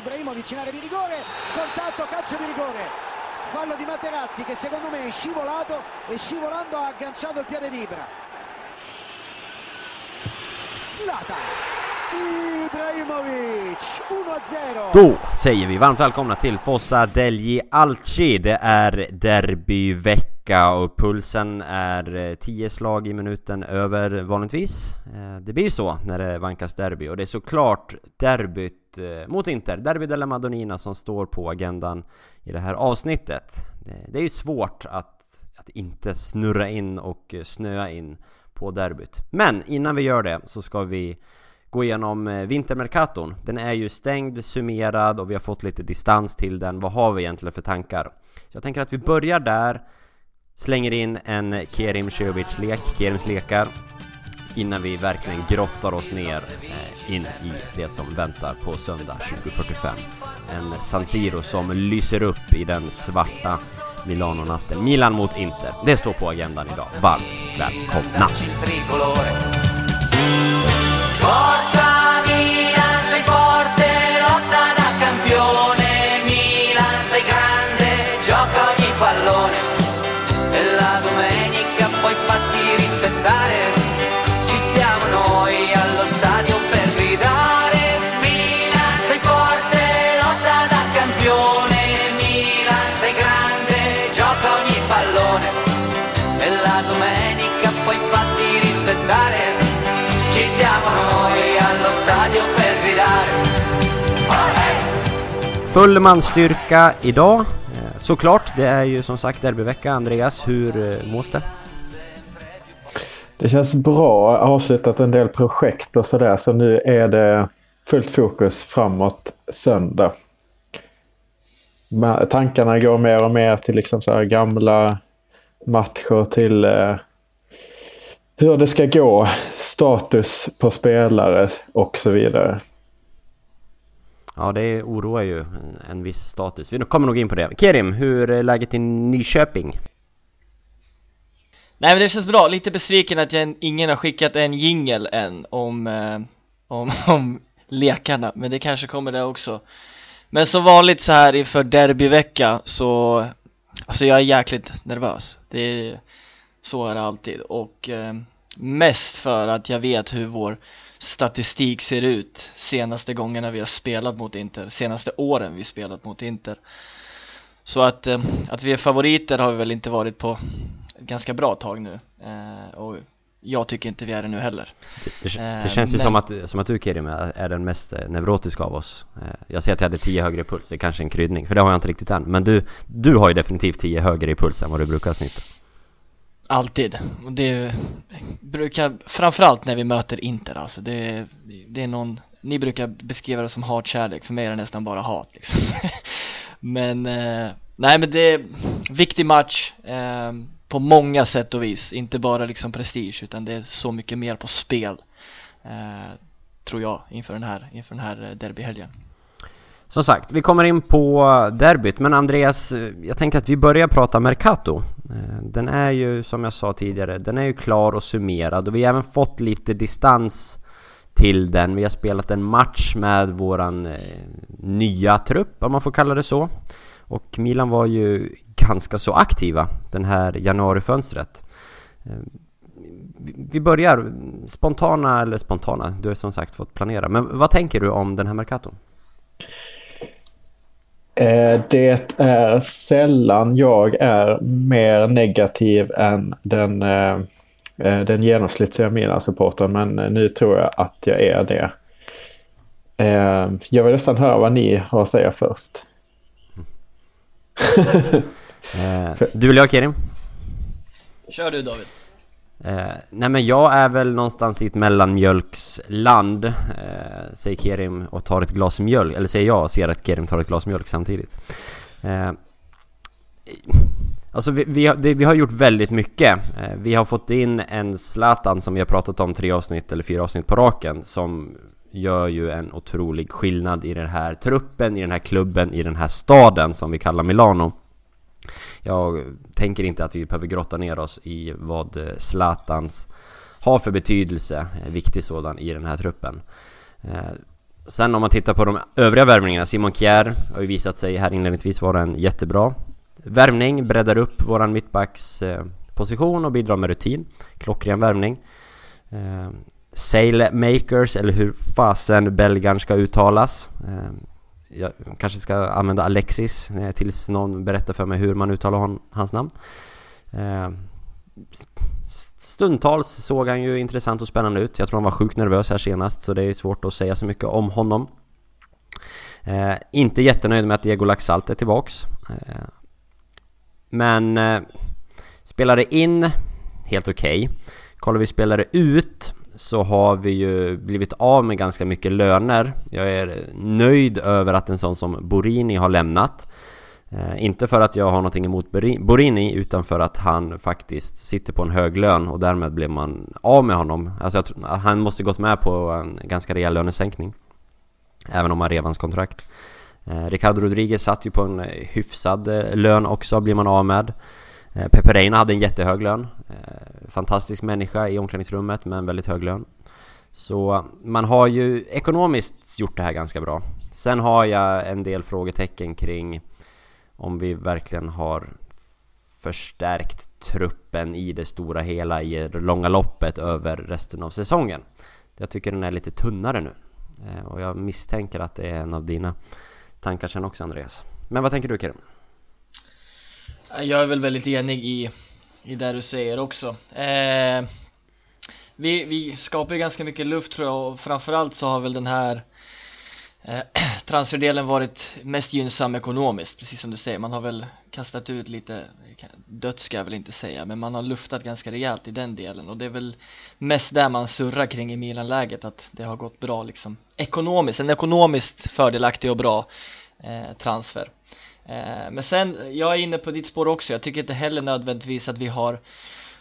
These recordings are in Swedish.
Ibrahimovic in area di rigore, contatto, calcio di rigore. Fallo di Materazzi che secondo me è scivolato e scivolando ha agganciato il piede di Ibra. Slata. Ibrahimovic 1-0. Då säger vi varmt välkomna till Fossa Delgi Alci. Det är derbyvecka och pulsen är eh, 10 slag i minuten över vanligtvis. Eh, det blir ju så när det vankas derby och det är såklart derbyt eh, mot Inter, Derby della Madonnina som står på agendan i det här avsnittet. Det är ju svårt att, att inte snurra in och snöa in på derbyt. Men innan vi gör det så ska vi gå igenom vintermerkaton. Den är ju stängd, summerad och vi har fått lite distans till den. Vad har vi egentligen för tankar? Så jag tänker att vi börjar där, slänger in en Kerim Cehovic-lek, Kerims lekar, innan vi verkligen grottar oss ner eh, in i det som väntar på söndag 20.45. En San Siro som lyser upp i den svarta Milano-natten. Milan mot Inter. Det står på agendan idag. Varmt välkomna! Full manstyrka idag. Eh, såklart, det är ju som sagt derbyvecka. Andreas, hur eh, mås det? Det känns bra. Avslutat en del projekt och sådär så nu är det fullt fokus framåt söndag. Tankarna går mer och mer till liksom så här gamla matcher till eh, hur det ska gå, status på spelare och så vidare. Ja, det oroar ju en, viss status. Vi kommer nog in på det. Kerim, hur är läget i Nyköping? Nej men det känns bra, lite besviken att jag, ingen har skickat en jingel än om, eh, om, om lekarna, men det kanske kommer det också Men som vanligt så här inför derbyvecka så, alltså jag är jäkligt nervös det är, Så är det alltid och eh, mest för att jag vet hur vår statistik ser ut senaste gångerna vi har spelat mot Inter, senaste åren vi spelat mot Inter Så att, eh, att vi är favoriter har vi väl inte varit på ett ganska bra tag nu eh, och jag tycker inte vi är det nu heller Det, det Eh, känns ju men- som, att, som att du Kerim är, den mest neurotiska av oss. Jag ser att jag hade 10 högre i puls, det är kanske en kryddning, för det har jag inte riktigt än. Men du, du har ju definitivt 10 högre i puls än vad du brukar snitta. Alltid, och det brukar, framförallt när vi möter Inter alltså, det, det är någon, ni brukar beskriva det som hatkärlek, för mig är det nästan bara hat liksom. Men, eh, nej men det är viktig match eh, på många sätt och vis, inte bara liksom prestige utan det är så mycket mer på spel eh, Tror jag inför den här, inför den här eh, derbyhelgen. Som sagt, vi kommer in på derbyt, men Andreas, eh, jag tänker att vi börjar prata Mercato. Eh, den är ju, som jag sa tidigare, den är ju klar och summerad och vi har även fått lite distans till den. Vi har spelat en match med våran eh, nya trupp, om man får kalla det så. Och Milan var ju ganska så aktiva den här januarifönstret. Vi- Vi börjar spontana, eller spontana, du har som sagt fått planera. Men vad tänker du om den här Mercaton? Eh, Det är sällan jag är mer negativ än den, eh, eh, den genomsnittliga Milan-supportern men nu tror jag att jag är det. Jag vill nästan höra vad ni har att säga först. Eh, du eller jag Kerim? Kör du David! Eh, nej men jag är väl någonstans i ett mellanmjölksland eh, Säger Kerim och tar ett glas mjölk Eller säger jag och ser att Kerim tar ett glas mjölk samtidigt. Eh, Alltså vi, vi, har, det, vi har gjort väldigt mycket. Eh, Vi har fått in en Zlatan som vi har pratat om tre avsnitt eller fyra avsnitt på raken Som gör ju en otrolig skillnad i den här truppen, i den här klubben, i den här staden som vi kallar Milano jag tänker inte att vi behöver grotta ner oss i vad eh, Zlatans har för betydelse, eh, viktig sådan, i den här truppen. Eh, sen om man tittar på de övriga värvningarna, Simon Kjär har ju visat sig här inledningsvis vara en jättebra värvning, breddar upp våran mittbacks position och bidrar med rutin. Klockren värvning. Sailmakers, eller hur fasen belgaren ska uttalas. Jag kanske ska använda Alexis eh, tills någon berättar för mig hur man uttalar hon, hans namn. Eh, stundtals såg han ju intressant och spännande ut. Jag tror han var sjukt nervös här senast så det är svårt att säga så mycket om honom. Eh, inte jättenöjd med att Diego Laxalt är tillbaks. Eh, men eh, spelade in, helt okej. Okay. Kollar vi spelade ut så har vi ju blivit av med ganska mycket löner. Jag är nöjd över att en sån som Borini har lämnat. Eh, inte för att jag har någonting emot Borini utan för att han faktiskt sitter på en hög lön och därmed blev man av med honom. Alltså jag tror, han måste gått med på en ganska rejäl lönesänkning. Även om han rev hans kontrakt. Eh, Ricardo Rodriguez satt ju på en hyfsad eh, lön också, blir man av med. Eh, Pepe Reina hade en jättehög lön. Eh, fantastisk människa i omklädningsrummet med en väldigt hög lön. Så man har ju ekonomiskt gjort det här ganska bra. Sen har jag en del frågetecken kring om vi verkligen har förstärkt truppen i det stora hela i det långa loppet över resten av säsongen. Jag tycker den är lite tunnare nu. Eh, och jag misstänker att det är en av dina tankar sen också Andreas. Men vad tänker du Kerim? Jag är väl väldigt enig i, i det du säger också. Eh, vi, vi skapar ju ganska mycket luft tror jag och framförallt så har väl den här eh, transferdelen varit mest gynnsam ekonomiskt, precis som du säger. Man har väl kastat ut lite, dött ska jag väl inte säga, men man har luftat ganska rejält i den delen och det är väl mest där man surrar kring i Milan-läget, att det har gått bra liksom ekonomiskt, en ekonomiskt fördelaktig och bra eh, transfer. Eh, men sen, jag är inne på ditt spår också, jag tycker inte heller nödvändigtvis att vi har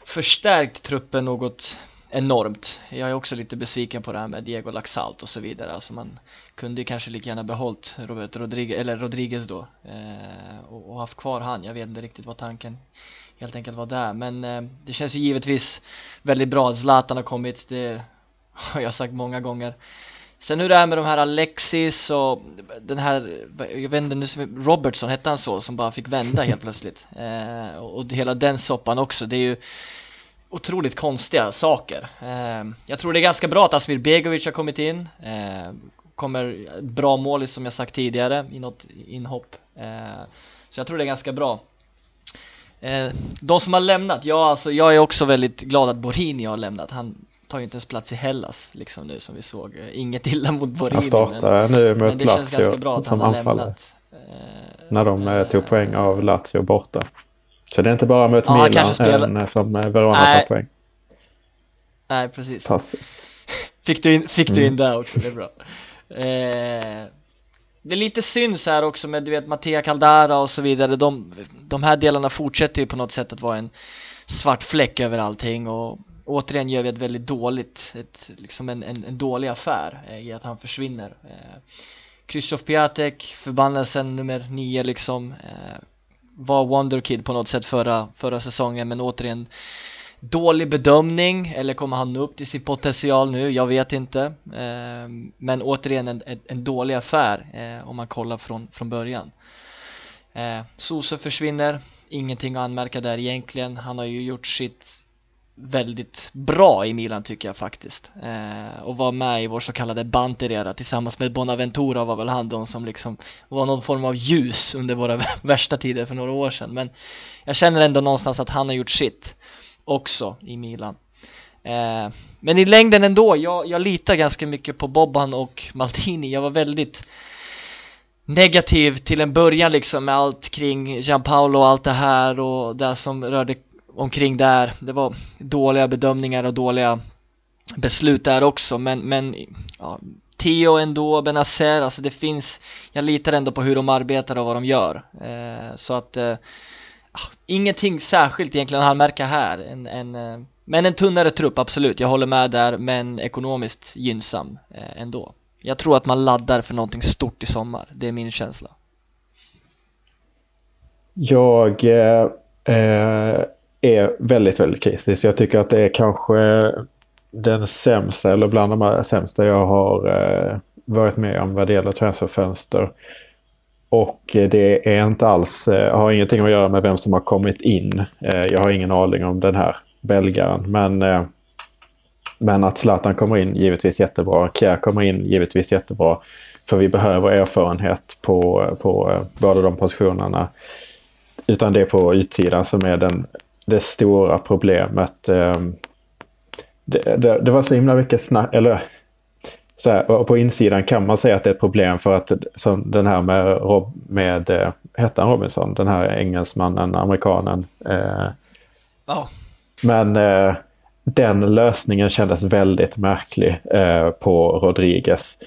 förstärkt truppen något enormt. Jag är också lite besviken på det här med Diego Laxalt och så vidare. Alltså man kunde ju kanske lika gärna behållit Robert Rodriguez, eller Rodriguez då eh, och, och, haft kvar han. Jag vet inte riktigt vad tanken helt enkelt var där. Men eh, det känns ju givetvis väldigt bra att Zlatan har kommit. Det har jag sagt många gånger. Sen hur det är med de här Alexis och den här, jag vet inte nu, Robertson hette han så, som bara fick vända helt plötsligt. Eh, och hela den soppan också, det är ju otroligt konstiga saker. Eh, jag tror det är ganska bra att Asmir Begovic har kommit in. Eh, kommer bra mål som jag sagt tidigare i något inhopp. Eh, så jag tror det är ganska bra. Eh, de som har lämnat, ja alltså jag är också väldigt glad att Borini har lämnat. Han tar ju inte ens plats i Hellas liksom nu som vi såg. Inget illa mot Borini. Han startar men, nu mot Lazio som anfallare. Eh, När de eh, tog poäng av Lazio borta. Så det är inte bara mot ja, Milan spela... som Verona tar poäng. Nej, precis. Passus. Fick du in, fick du in mm. där också, det är bra. Eh, det är lite synd så här också med du vet Mattia Caldara och så vidare. De, de här delarna fortsätter ju på något sätt att vara en svart fläck över allting och återigen gör vi ett väldigt dåligt, ett, liksom en, en, en dålig affär eh, i att han försvinner. Eh, Krzysztof Piatek, förbannelsen nummer nio liksom, eh, var Wonderkid på något sätt förra, förra säsongen men återigen dålig bedömning eller kommer han upp till sin potential nu? Jag vet inte. Eh, men återigen en, en, dålig affär eh, om man kollar från, från början. Eh, Sose försvinner, ingenting att anmärka där egentligen. Han har ju gjort sitt väldigt bra i Milan tycker jag faktiskt. Eh, och var med i vår så kallade Banterera tillsammans med Bonaventura var väl han de som liksom var någon form av ljus under våra värsta tider för några år sedan. Men jag känner ändå någonstans att han har gjort sitt också i Milan. Eh, men i längden ändå, jag, jag litar ganska mycket på Bobban och Maldini. Jag var väldigt negativ till en början liksom med allt kring Gianpaolo och allt det här och det som rörde omkring där. Det var dåliga bedömningar och dåliga beslut där också. Men, men ja, Theo ändå, Benazer, alltså det finns Jag litar ändå på hur de arbetar och vad de gör. Eh, Så att eh, Ingenting särskilt egentligen att märka här. En, en, eh, Men en tunnare trupp absolut, jag håller med där men ekonomiskt gynnsam eh, ändå. Jag tror att man laddar för någonting stort i sommar, det är min känsla. Jag eh, eh är väldigt, väldigt kritisk. Jag tycker att det är kanske den sämsta eller bland de sämsta jag har eh, varit med om vad det gäller transferfönster. Och det är inte alls, eh, har ingenting att göra med vem som har kommit in. Eh, jag har ingen aning om den här belgaren. Men, eh, men att Zlatan kommer in, givetvis jättebra. Kjär kommer in, givetvis jättebra. För vi behöver erfarenhet på, på eh, båda de positionerna. Utan det är på utsidan som är den, det stora problemet. Det, det, det var så himla mycket snack, eller så här, på insidan kan man säga att det är ett problem för att som den här med, Rob, med eh, hette han Robinson, den här engelsmannen, amerikanen. Eh, oh. Men eh, den lösningen kändes väldigt märklig eh, på Rodriguez.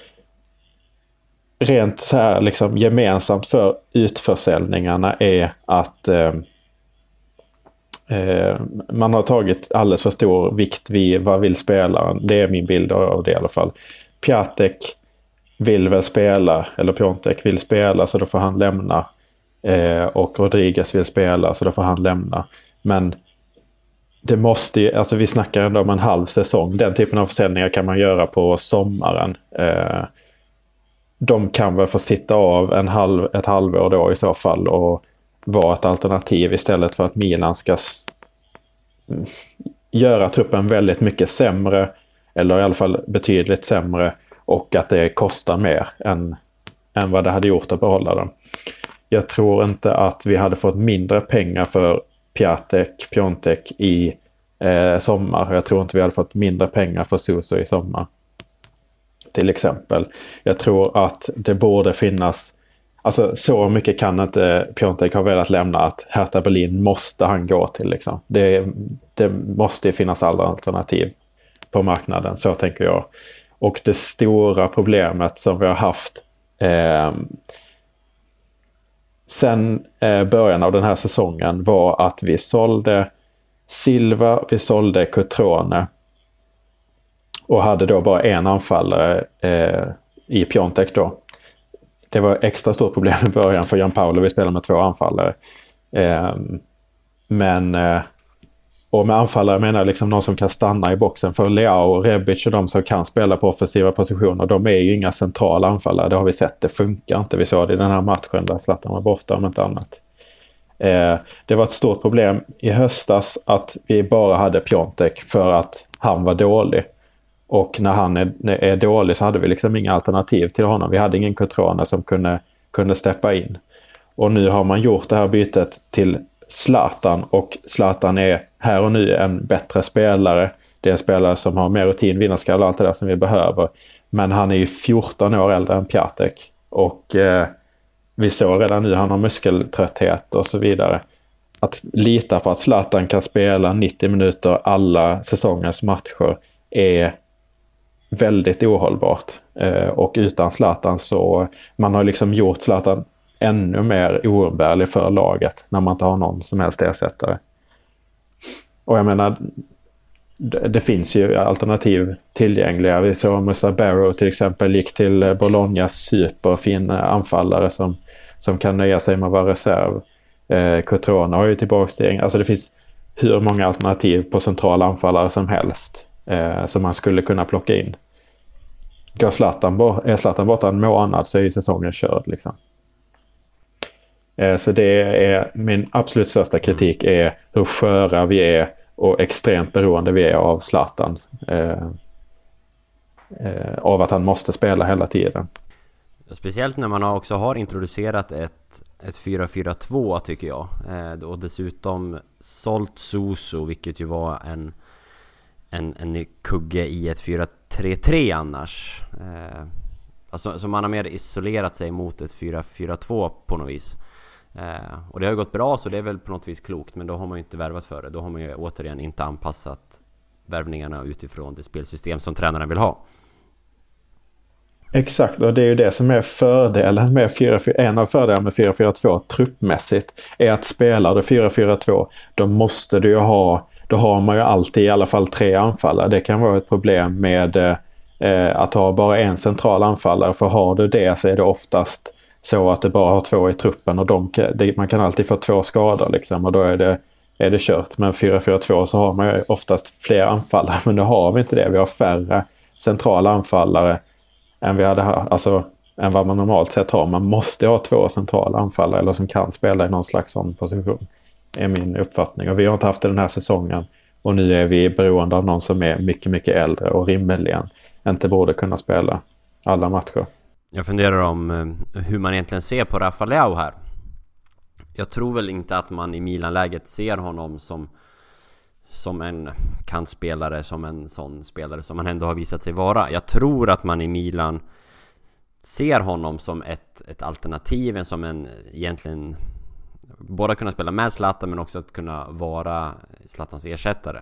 Rent så här liksom gemensamt för utförsäljningarna är att eh, man har tagit alldeles för stor vikt vid vad vill spelaren. Det är min bild av det i alla fall. Piatek vill väl spela, eller Piontek vill spela så då får han lämna. Eh, och Rodriguez vill spela så då får han lämna. Men det måste ju, alltså vi snackar ändå om en halv säsong. Den typen av försäljningar kan man göra på sommaren. Eh, de kan väl få sitta av en halv, ett halvår då i så fall och vara ett alternativ istället för att Milan ska göra truppen väldigt mycket sämre eller i alla fall betydligt sämre och att det kostar mer än, än vad det hade gjort att behålla den. Jag tror inte att vi hade fått mindre pengar för Piatek, Piontek i eh, sommar. Jag tror inte vi hade fått mindre pengar för Suso i sommar. Till exempel. Jag tror att det borde finnas Alltså så mycket kan inte Piontek ha velat lämna att Hertha Berlin måste han gå till. Liksom. Det, det måste finnas alla alternativ på marknaden. Så tänker jag. Och det stora problemet som vi har haft eh, sen eh, början av den här säsongen var att vi sålde Silva, vi sålde Cotrone och hade då bara en anfallare eh, i Piontek då. Det var extra stort problem i början för Jan Paolo, vi spelade med två anfallare. Eh, men eh, och med anfallare menar jag liksom någon som kan stanna i boxen. För Leao, Rebic och de som kan spela på offensiva positioner, de är ju inga centrala anfallare. Det har vi sett, det funkar inte. Vi såg det i den här matchen där Zlatan var borta om inte annat. Eh, det var ett stort problem i höstas att vi bara hade Piontek för att han var dålig. Och när han är, är dålig så hade vi liksom inga alternativ till honom. Vi hade ingen Cotrone som kunde, kunde steppa in. Och nu har man gjort det här bytet till Zlatan och Zlatan är här och nu en bättre spelare. Det är en spelare som har mer rutin, vinnarskalle och allt det där som vi behöver. Men han är ju 14 år äldre än Piatek. Och eh, vi såg redan nu, han har muskeltrötthet och så vidare. Att lita på att Zlatan kan spela 90 minuter alla säsongens matcher är väldigt ohållbart. Eh, och utan Zlatan så, man har liksom gjort Zlatan ännu mer oumbärlig för laget när man inte har någon som helst ersättare. Och jag menar, det, det finns ju alternativ tillgängliga. Vi såg Musa Barrow till exempel gick till Bolognas superfin anfallare som, som kan nöja sig med att vara reserv. Eh, Cotrona har ju tillbaka Alltså det finns hur många alternativ på centrala anfallare som helst eh, som man skulle kunna plocka in. Går Zlatan, är Zlatan borta en månad så är säsongen körd. Liksom. Eh, så det är min absolut största kritik är hur sköra vi är och extremt beroende vi är av Zlatan. Eh, eh, av att han måste spela hela tiden. Speciellt när man också har introducerat ett, ett 4-4-2 tycker jag. Eh, och dessutom sålt Soso, vilket ju var en, en, en kugge i ett 4-3-3 annars. Eh, alltså, så man har mer isolerat sig mot ett 4-4-2 på något vis. Eh, och det har ju gått bra så det är väl på något vis klokt men då har man ju inte värvat för det. Då har man ju återigen inte anpassat värvningarna utifrån det spelsystem som tränaren vill ha. Exakt, och det är ju det som är fördelen med 4 En av fördelarna med 4-4-2 truppmässigt är att spelar du 4-4-2 då måste du ju ha, då har man ju alltid i alla fall tre anfallare. Det kan vara ett problem med eh, att ha bara en central anfallare för har du det så är det oftast så att du bara har två i truppen och de, man kan alltid få två skador liksom och då är det, är det kört. Men 4-4-2 så har man ju oftast fler anfallare men nu har vi inte det. Vi har färre centrala anfallare än vi hade alltså än vad man normalt sett har. Man måste ha två centrala anfallare eller som kan spela i någon slags sån position. Är min uppfattning. Och vi har inte haft det den här säsongen. Och nu är vi beroende av någon som är mycket, mycket äldre och rimligen inte borde kunna spela alla matcher. Jag funderar om eh, hur man egentligen ser på Rafa Leao här. Jag tror väl inte att man i Milan-läget ser honom som som en kantspelare, som en sån spelare som han ändå har visat sig vara. Jag tror att man i Milan ser honom som ett, ett alternativ, som en egentligen Både kunna spela med Zlatan men också att kunna vara Zlatans ersättare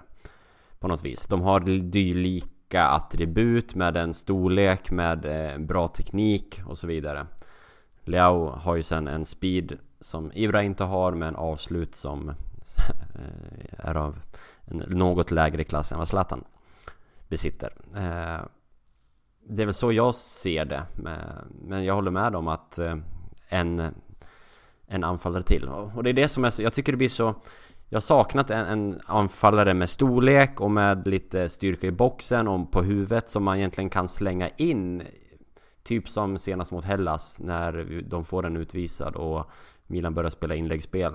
På något vis. De har dylika attribut med en storlek, med eh, bra teknik och så vidare. Leao har ju sen en speed som Ibra inte har med en avslut som eh, är av en något lägre klass än vad Zlatan besitter. Eh, det är väl så jag ser det. Men jag håller med om att en, en anfallare till. Och det är det som är så, jag tycker det blir så... Jag har saknat en, en anfallare med storlek och med lite styrka i boxen och på huvudet som man egentligen kan slänga in Typ som senast mot Hellas när de får den utvisad och Milan börjar spela inläggsspel.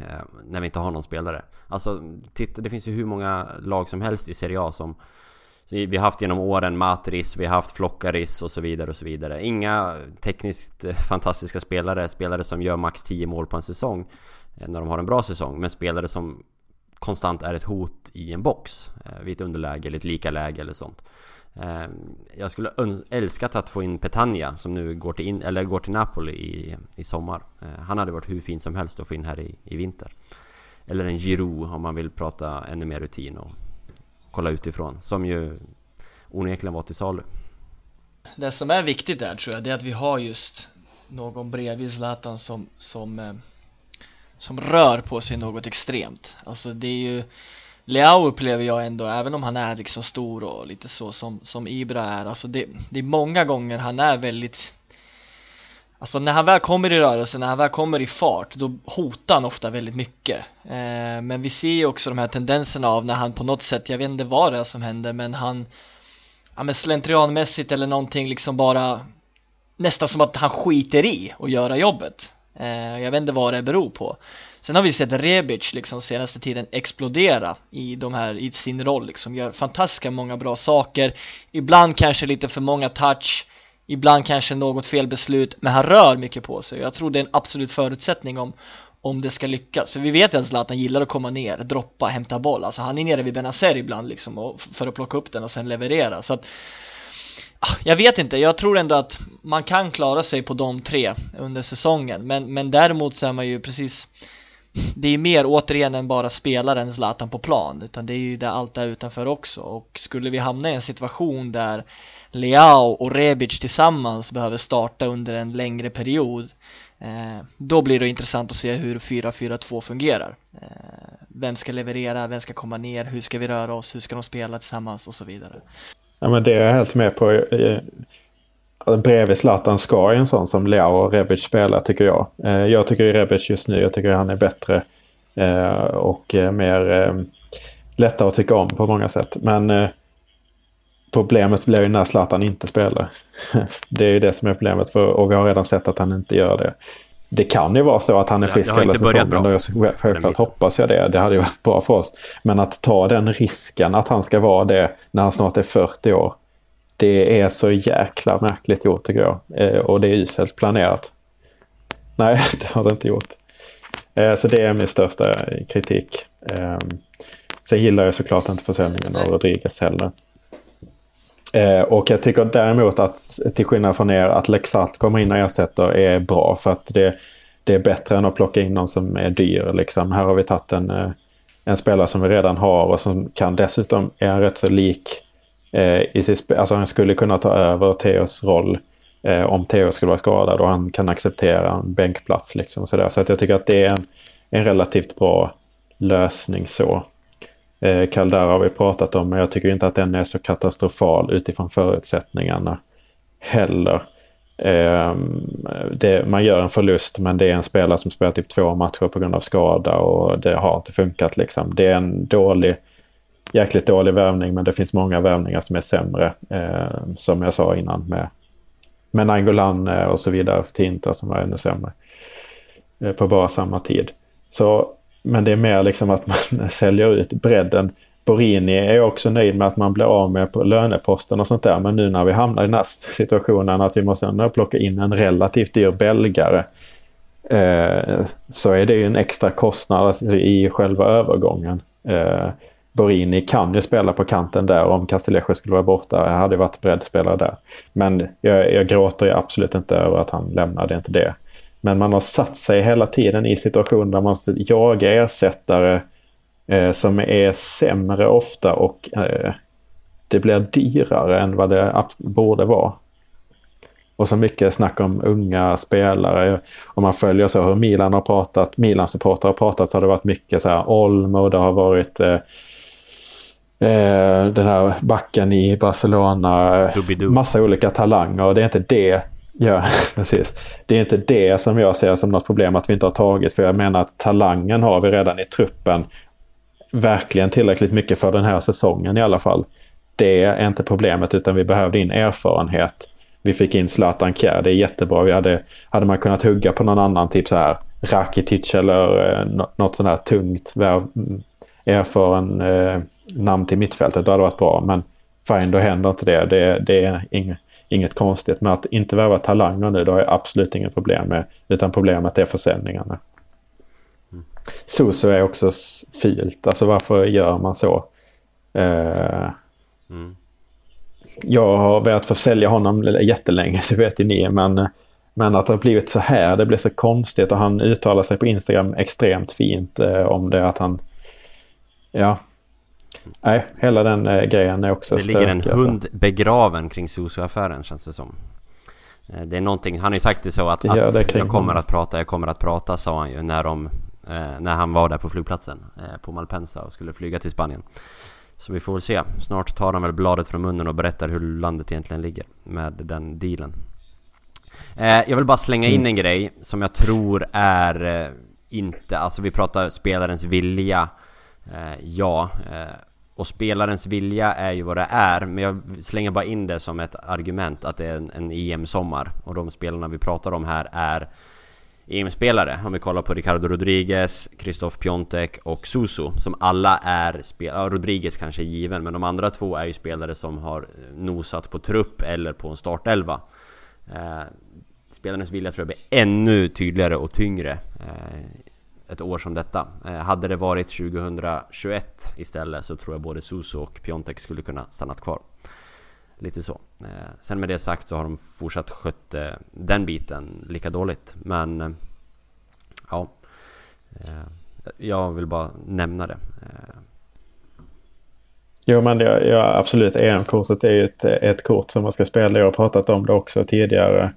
Eh, när vi inte har någon spelare. Alltså, titta, det finns ju hur många lag som helst i Serie A som vi har haft genom åren Matris, vi har haft Flockaris och så vidare och så vidare. Inga tekniskt eh, fantastiska spelare, spelare som gör max 10 mål på en säsong eh, när de har en bra säsong, men spelare som konstant är ett hot i en box eh, vid ett underläge eller ett lika läge eller sånt. Jag skulle älskat att få in Petagna som nu går till, in, eller går till Napoli i, i sommar. Han hade varit hur fin som helst att få in här i, i vinter. Eller en Giroud om man vill prata ännu mer rutin och kolla utifrån. Som ju onekligen var till salu. Det som är viktigt där tror jag, det är att vi har just någon bredvid Zlatan som, som, eh, som rör på sig något extremt. Alltså det är ju Leao upplever jag ändå, även om han är liksom stor och lite så som, som Ibra är, alltså det, det är många gånger han är väldigt Alltså när han väl kommer i rörelse, när han väl kommer i fart, då hotar han ofta väldigt mycket. Eh, men vi ser ju också de här tendenserna av när han på något sätt, jag vet inte vad det är som händer, men han ja, men slentrianmässigt eller någonting liksom bara nästan som att han skiter i att göra jobbet. Eh, jag vet inte vad det beror på. Sen har vi sett Rebic liksom senaste tiden explodera i de här, i sin roll liksom, gör fantastiska många bra saker. Ibland kanske lite för många touch, Ibland kanske något fel beslut, men han rör mycket på sig. Jag tror det är en absolut förutsättning om, om det ska lyckas. För vi vet ju att Zlatan gillar att komma ner, droppa, hämta boll. Alltså han är nere vid Benazer ibland liksom och, för att plocka upp den och sen leverera. Så att, ah, jag vet inte, jag tror ändå att man kan klara sig på de tre under säsongen. Men, men däremot så är man ju precis det är mer återigen än bara spelaren Zlatan på plan utan det är ju det allt där utanför också. Och skulle vi hamna i en situation där Leao och Rebic tillsammans behöver starta under en längre period eh, då blir det intressant att se hur 4-4-2 fungerar. Eh, vem ska leverera, vem ska komma ner, hur ska vi röra oss, hur ska de spela tillsammans och så vidare. Ja men det är jag helt med på bredvid Zlatan ska en sån som Leao och Rebic spela tycker jag. Eh, jag tycker Rebic just nu, jag tycker han är bättre eh, och mer eh, lättare att tycka om på många sätt. Men problemet blir ju när Zlatan inte spelar. Det är ju det som är problemet för, och vi har redan sett att han inte gör det. Det kan ju vara så att han är frisk hela säsongen och jag, självklart hoppas jag det. Det hade ju varit bra för oss. Men att ta den risken att han ska vara det när han snart är 40 år det är så jäkla märkligt gjort tycker jag. Eh, och det är uselt planerat. Nej, det har det inte gjort. Eh, så det är min största kritik. Eh, sen gillar jag såklart inte försäljningen av Rodriguez heller. Eh, och jag tycker däremot att till skillnad från er att Lexalt kommer in och ersätter är bra för att det, det är bättre än att plocka in någon som är dyr. Liksom. Här har vi tagit en, eh, en spelare som vi redan har och som kan dessutom är rätt så lik Eh, i sitt, alltså han skulle kunna ta över Theos roll eh, om Theo skulle vara skadad och han kan acceptera en bänkplats. Liksom, så, där. så att jag tycker att det är en, en relativt bra lösning så. Eh, Caldara har vi pratat om men jag tycker inte att den är så katastrofal utifrån förutsättningarna heller. Eh, det, man gör en förlust men det är en spelare som spelar typ två matcher på grund av skada och det har inte funkat liksom. Det är en dålig jäkligt dålig värvning men det finns många värvningar som är sämre. Eh, som jag sa innan med, med Nangolan eh, och så vidare för Tinta som var ännu sämre. Eh, på bara samma tid. Så, men det är mer liksom att man säljer ut bredden. Borini är också nöjd med att man blir av med på löneposten och sånt där. Men nu när vi hamnar i den här situationen att vi måste ändå plocka in en relativt dyr belgare. Eh, så är det ju en extra kostnad alltså, i själva övergången. Eh, Borini kan ju spela på kanten där om Castillejo skulle vara borta. Jag hade varit beredd spela där. Men jag, jag gråter ju absolut inte över att han lämnar, det är inte det. Men man har satt sig hela tiden i situationer där man måste jaga ersättare eh, som är sämre ofta och eh, det blir dyrare än vad det borde vara. Och så mycket snack om unga spelare. Om man följer så hur Milan har pratat, Milans supportrar har pratat så har det varit mycket så här Olmo, det har varit eh den här backen i Barcelona. Massa olika talanger och det är inte det Ja, precis. Det är inte det som jag ser som något problem att vi inte har tagit. För jag menar att talangen har vi redan i truppen. Verkligen tillräckligt mycket för den här säsongen i alla fall. Det är inte problemet utan vi behövde in erfarenhet. Vi fick in Zlatan Kjär, det är jättebra. Vi hade, hade man kunnat hugga på någon annan, typ så här Rakitic eller eh, något sånt här tungt, erfaren eh, namn till mittfältet, då hade det varit bra. Men fine, då händer inte det. Det, det är inget inget konstigt med att inte värva talanger nu. Det har jag absolut inget problem med. Utan problemet är försäljningarna. Mm. Suso är också fult. Alltså varför gör man så? Eh, mm. Jag har velat försälja honom jättelänge, det vet ju ni. Men, men att det har blivit så här, det blir så konstigt. Och han uttalar sig på Instagram extremt fint eh, om det att han... Ja, Nej, hela den eh, grejen är också Det ligger en alltså. hund begraven kring Susu-affären känns det som. Eh, det är någonting, han har ju sagt det så att, att jag kommer att prata, jag kommer att prata sa han ju när de eh, När han var där på flygplatsen eh, på Malpensa och skulle flyga till Spanien. Så vi får väl se. Snart tar han väl bladet från munnen och berättar hur landet egentligen ligger med den dealen. Eh, jag vill bara slänga in mm. en grej som jag tror är eh, inte, alltså vi pratar spelarens vilja. Eh, ja, och spelarens vilja är ju vad det är, men jag slänger bara in det som ett argument att det är en, en EM-sommar. Och de spelarna vi pratar om här är EM-spelare. Om vi kollar på Ricardo Rodriguez, Christoph Piontek och Suso Som alla är spelare, ja, Rodriguez kanske är given, men de andra två är ju spelare som har eh, nosat på trupp eller på en startelva. Eh, spelarens vilja tror jag blir ännu tydligare och tyngre eh, ett år som detta. Eh, hade det varit 2021 istället så tror jag både Suso och Piontek skulle kunna stannat kvar. Lite så. Eh, sen med det sagt så har de fortsatt skött eh, den biten lika dåligt. Men ja, jag vill bara nämna det. Jo men det ja absolut, EM-kortet är ju ett, ett kort som man ska spela. Jag har pratat om det också tidigare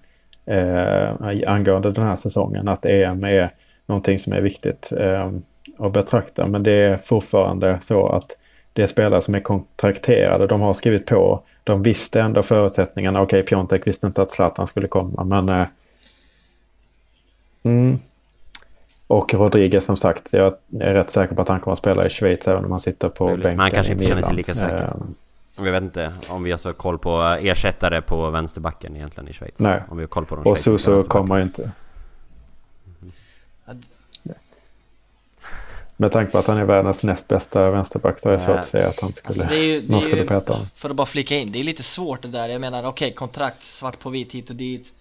eh, angående den här säsongen. Att EM är någonting som är viktigt eh, att betrakta. Men det är fortfarande så att det är spelare som är kontrakterade. De har skrivit på. De visste ändå förutsättningarna. Okej, okay, Piontek visste inte att Zlatan skulle komma, men... Eh, mm. Och Rodriguez som sagt, jag är rätt säker på att han kommer att spela i Schweiz även om han sitter på bänken Men han kanske inte känner sig lika säker. Eh, jag vet inte om vi har så koll på ersättare på vänsterbacken egentligen i Schweiz. Nej. Om vi har koll på de Och Suso kommer inte. Med tanke på att han är världens näst bästa vänsterback så är det svårt att säga att han skulle, alltså det är ju, någon skulle peta honom. För att bara flika in, det är lite svårt det där. Jag menar okej, okay, kontrakt svart på vitt hit och dit.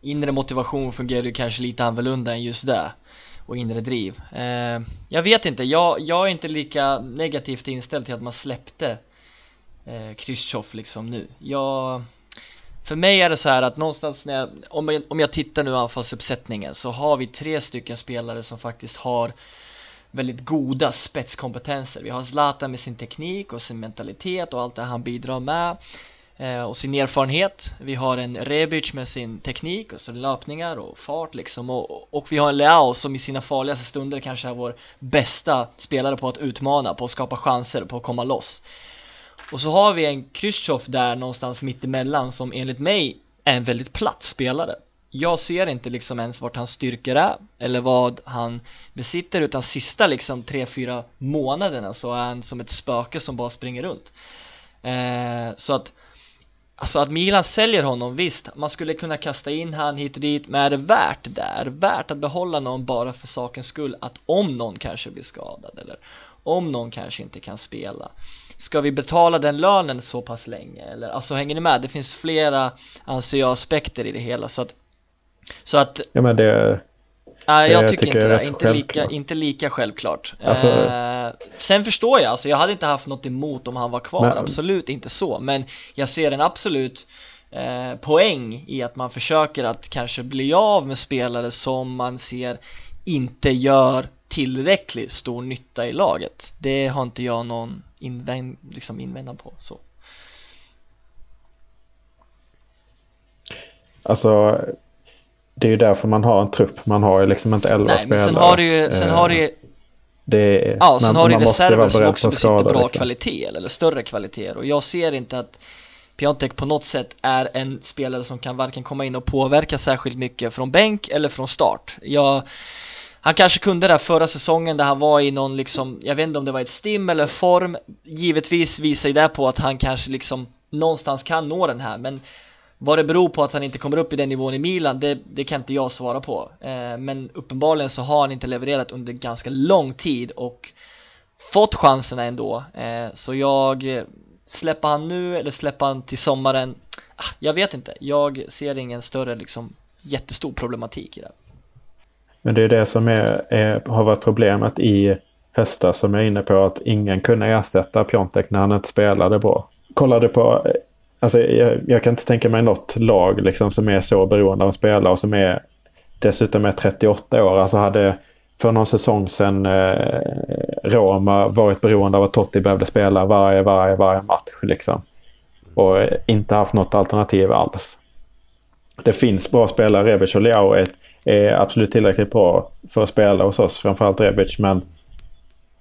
Inre motivation fungerar ju kanske lite annorlunda än just det. Och inre driv. Eh, jag vet inte, jag, jag är inte lika negativt inställd till att man släppte eh, Khrushchev liksom nu. Jag... För mig är det så här att någonstans när jag, om jag, om jag tittar nu anfallsuppsättningen så har vi tre stycken spelare som faktiskt har väldigt goda spetskompetenser. Vi har Zlatan med sin teknik och sin mentalitet och allt det han bidrar med eh, och sin erfarenhet. Vi har en Rebic med sin teknik och sina löpningar och fart liksom och, och vi har en Leao som i sina farligaste stunder kanske är vår bästa spelare på att utmana, på att skapa chanser, på att komma loss. Och så har vi en Kryzjtjov där någonstans mitt emellan som enligt mig är en väldigt platt spelare jag ser inte liksom ens vart hans styrkor är eller vad han besitter utan sista liksom 3-4 månaderna så är han som ett spöke som bara springer runt eh, så att Alltså att Milan säljer honom, visst, man skulle kunna kasta in han hit och dit, men är det värt det? Är det värt att behålla någon bara för sakens skull? Att om någon kanske blir skadad eller om någon kanske inte kan spela Ska vi betala den lönen så pass länge? Eller, alltså hänger ni med? Det finns flera, anser jag, aspekter i det hela så att så att Ja men det... Nej, jag Det tycker, tycker inte jag det. Inte lika, inte lika självklart. Alltså- eh, sen förstår jag, alltså jag hade inte haft något emot om han var kvar, Men- absolut inte så. Men jag ser en absolut eh, poäng i att man försöker att kanske bli av med spelare som man ser inte gör tillräckligt stor nytta i laget. Det har inte jag någon invänd, liksom invändning på. Så. Alltså, det är ju därför man har en trupp. Man har ju liksom inte elva Nej, spelare. sen har du ju, sen Eh, har du ju det Ja, sen har du reserver som också besitter bra liksom. kvalitet eller större kvaliteter och jag ser inte att Piontek på något sätt är en spelare som kan varken komma in och påverka särskilt mycket från bänk eller från start. Jag, han kanske kunde det här förra säsongen där han var i någon liksom, jag vet inte om det var ett stim eller form, givetvis visar ju det på att han kanske liksom någonstans kan nå den här men vad det beror på att han inte kommer upp i den nivån i Milan, det, det kan inte jag svara på. Eh, men uppenbarligen så har han inte levererat under ganska lång tid och fått chanserna ändå. Eh, så jag, eh, släpper han nu eller släpper han till sommaren? Ah, jag vet inte. Jag ser ingen större liksom jättestor problematik i det. Men det är det som är, är, har varit problemet i höstas som jag är inne på att ingen kunde ersätta Piontek när han inte spelade bra. Kollade på, eh, alltså jag, jag kan inte tänka mig något lag liksom som är så beroende av spelare och som är dessutom är 38 år. Alltså hade för någon säsong sedan eh, Roma varit beroende av att Totti behövde spela varje, varje, varje match liksom. Och inte haft något alternativ alls. Det finns bra spelare. Rebic och Leao är, är absolut tillräckligt bra för att spela hos oss. Framförallt Rebic. Men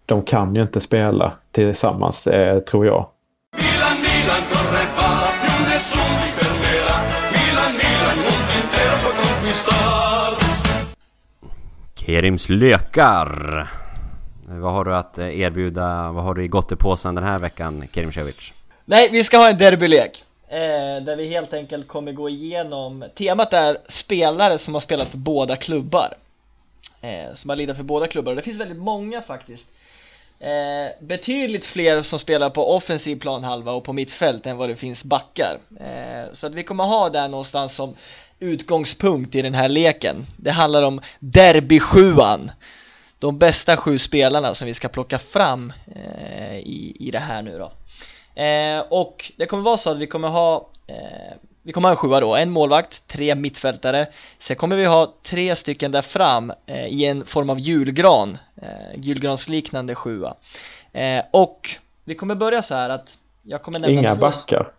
de kan ju inte spela tillsammans eh, tror jag. Kerims lökar! Vad har du att eh, erbjuda, vad har du i gottepåsen den här veckan, Kerim Cevic? Nej, vi ska ha en derbylek. Eh, där vi helt enkelt kommer gå igenom, temat är spelare som har spelat för båda klubbar. Eh, som har lidat för båda klubbar och det finns väldigt många faktiskt. Eh, betydligt fler som spelar på offensiv planhalva och på mittfält än vad det finns backar. Eh, så att vi kommer ha där någonstans som utgångspunkt i den här leken. Det handlar om derbysjuan. De bästa sju spelarna som vi ska plocka fram eh, i, i det här nu då. Eh, och det kommer vara så att vi kommer ha eh, vi kommer ha en sjua då, en målvakt, tre mittfältare Sen kommer vi ha tre stycken där fram eh, i en form av julgran eh, Julgransliknande sjua eh, Och vi kommer börja så här att jag kommer nämna Inga två... backar.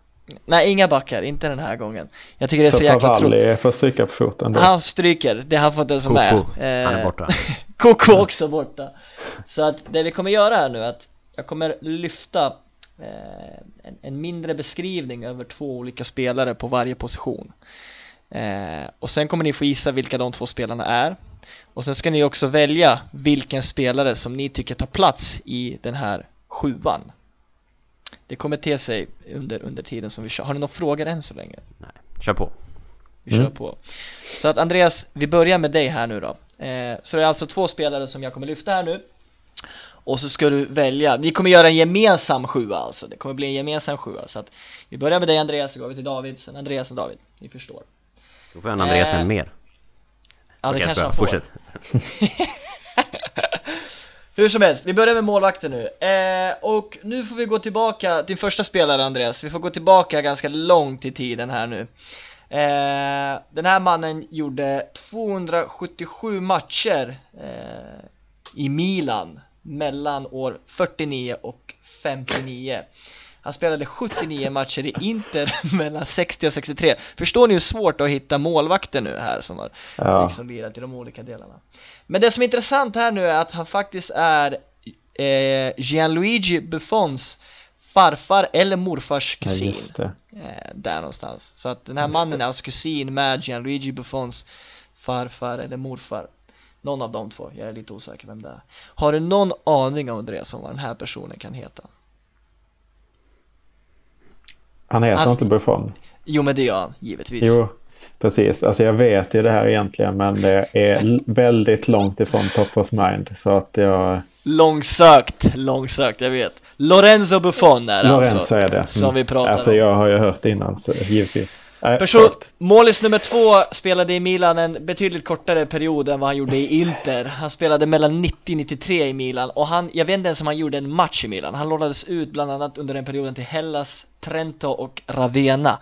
Nej, inga backar, inte den här gången. Jag tycker det är så, Så jäkla tråkigt Favalli får stryka på foten då. Han stryker, det han får inte ens vara Koko, med han är Eh, borta. Koko också borta. Så att det vi kommer göra här nu är att jag kommer lyfta eh, en, en mindre beskrivning över två olika spelare på varje position. Eh, Och sen kommer ni få gissa vilka de två spelarna är. Och sen ska ni också välja vilken spelare som ni tycker tar plats i den här sjuan Det kommer te sig under, under tiden som vi kör Har ni några frågor än så länge? Nej, kör på. Vi kör på. Så att Andreas, vi börjar med dig här nu då. Eh, så det är alltså två spelare som jag kommer lyfta här nu. Och så ska du välja, vi kommer göra en gemensam sjua alltså. Det kommer bli en gemensam sjua. Så att vi börjar med dig Andreas, så går vi till David, sen Andreas och David. Ni förstår. Då får en Andreas Eh, en mer. Ja, det jag kanske han får. Fortsätt. Hur som helst, vi börjar med målvakten nu. Eh, och nu får vi gå tillbaka till första spelare Andreas. Vi får gå tillbaka ganska långt i tiden här nu. Eh, den här mannen gjorde 277 matcher eh, i Milan mellan år 49 och 59. Han spelade 79 matcher i Inter mellan 60 och 63. Förstår ni hur svårt det är att hitta målvakter nu här som har Ja. liksom lirat i de olika delarna. Men det som är intressant här nu är att han faktiskt är eh, Gianluigi Buffons farfar eller morfars Ja, kusin just det. eh, Där någonstans Så att den här mannen är alltså kusin med Gianluigi Buffons farfar eller morfar Någon av de två, jag är lite osäker vem det är Har du någon aning om Andreas om vad den här personen kan heta? Han heter Alltså- inte Buffon. Jo men det gör han, givetvis Jo, precis. Alltså jag vet ju det här egentligen men det är väldigt långt ifrån top of mind. Så att jag... Långsökt, långsökt, jag vet Lorenzo Buffon är det Lorenzo alltså är det. Som vi pratar Alltså om jag har ju hört det innan, så givetvis. Person, målis nummer två spelade i Milan en betydligt kortare period än vad han gjorde i Inter. Han spelade mellan 90-93 i Milan och han, jag vet inte ens om han gjorde en match i Milan. Han lånades ut bland annat under den perioden till Hellas, Trento och Ravenna.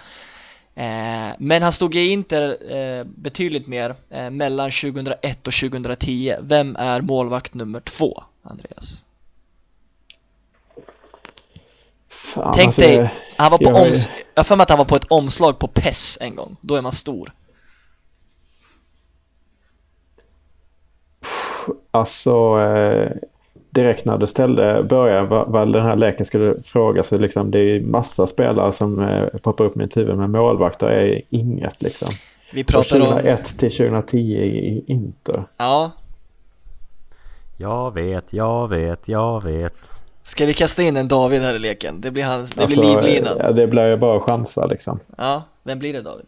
Eh, Men han stod i Inter eh, betydligt mer eh, mellan 2001 och 2010 Vem är målvakt nummer två, Andreas? Fan, Tänk alltså, dig, han var på jag- oms- jag för mig att han var på ett omslag på PES en gång, då är man stor Alltså, eh, direkt när du ställde, började vad, vad den här leken skulle fråga så liksom det är ju massa spelare som eh, poppar upp i mitt huvud men målvakter är inget liksom. Vi pratar om, 2001 till 2010 i Inter. ja, Jag vet, jag vet, jag vet. Ska vi kasta in en David här i leken? Det blir, hans, det Alltså, blir livlinan. Ja, det blir ju bara chansa liksom. Ja, vem blir det David?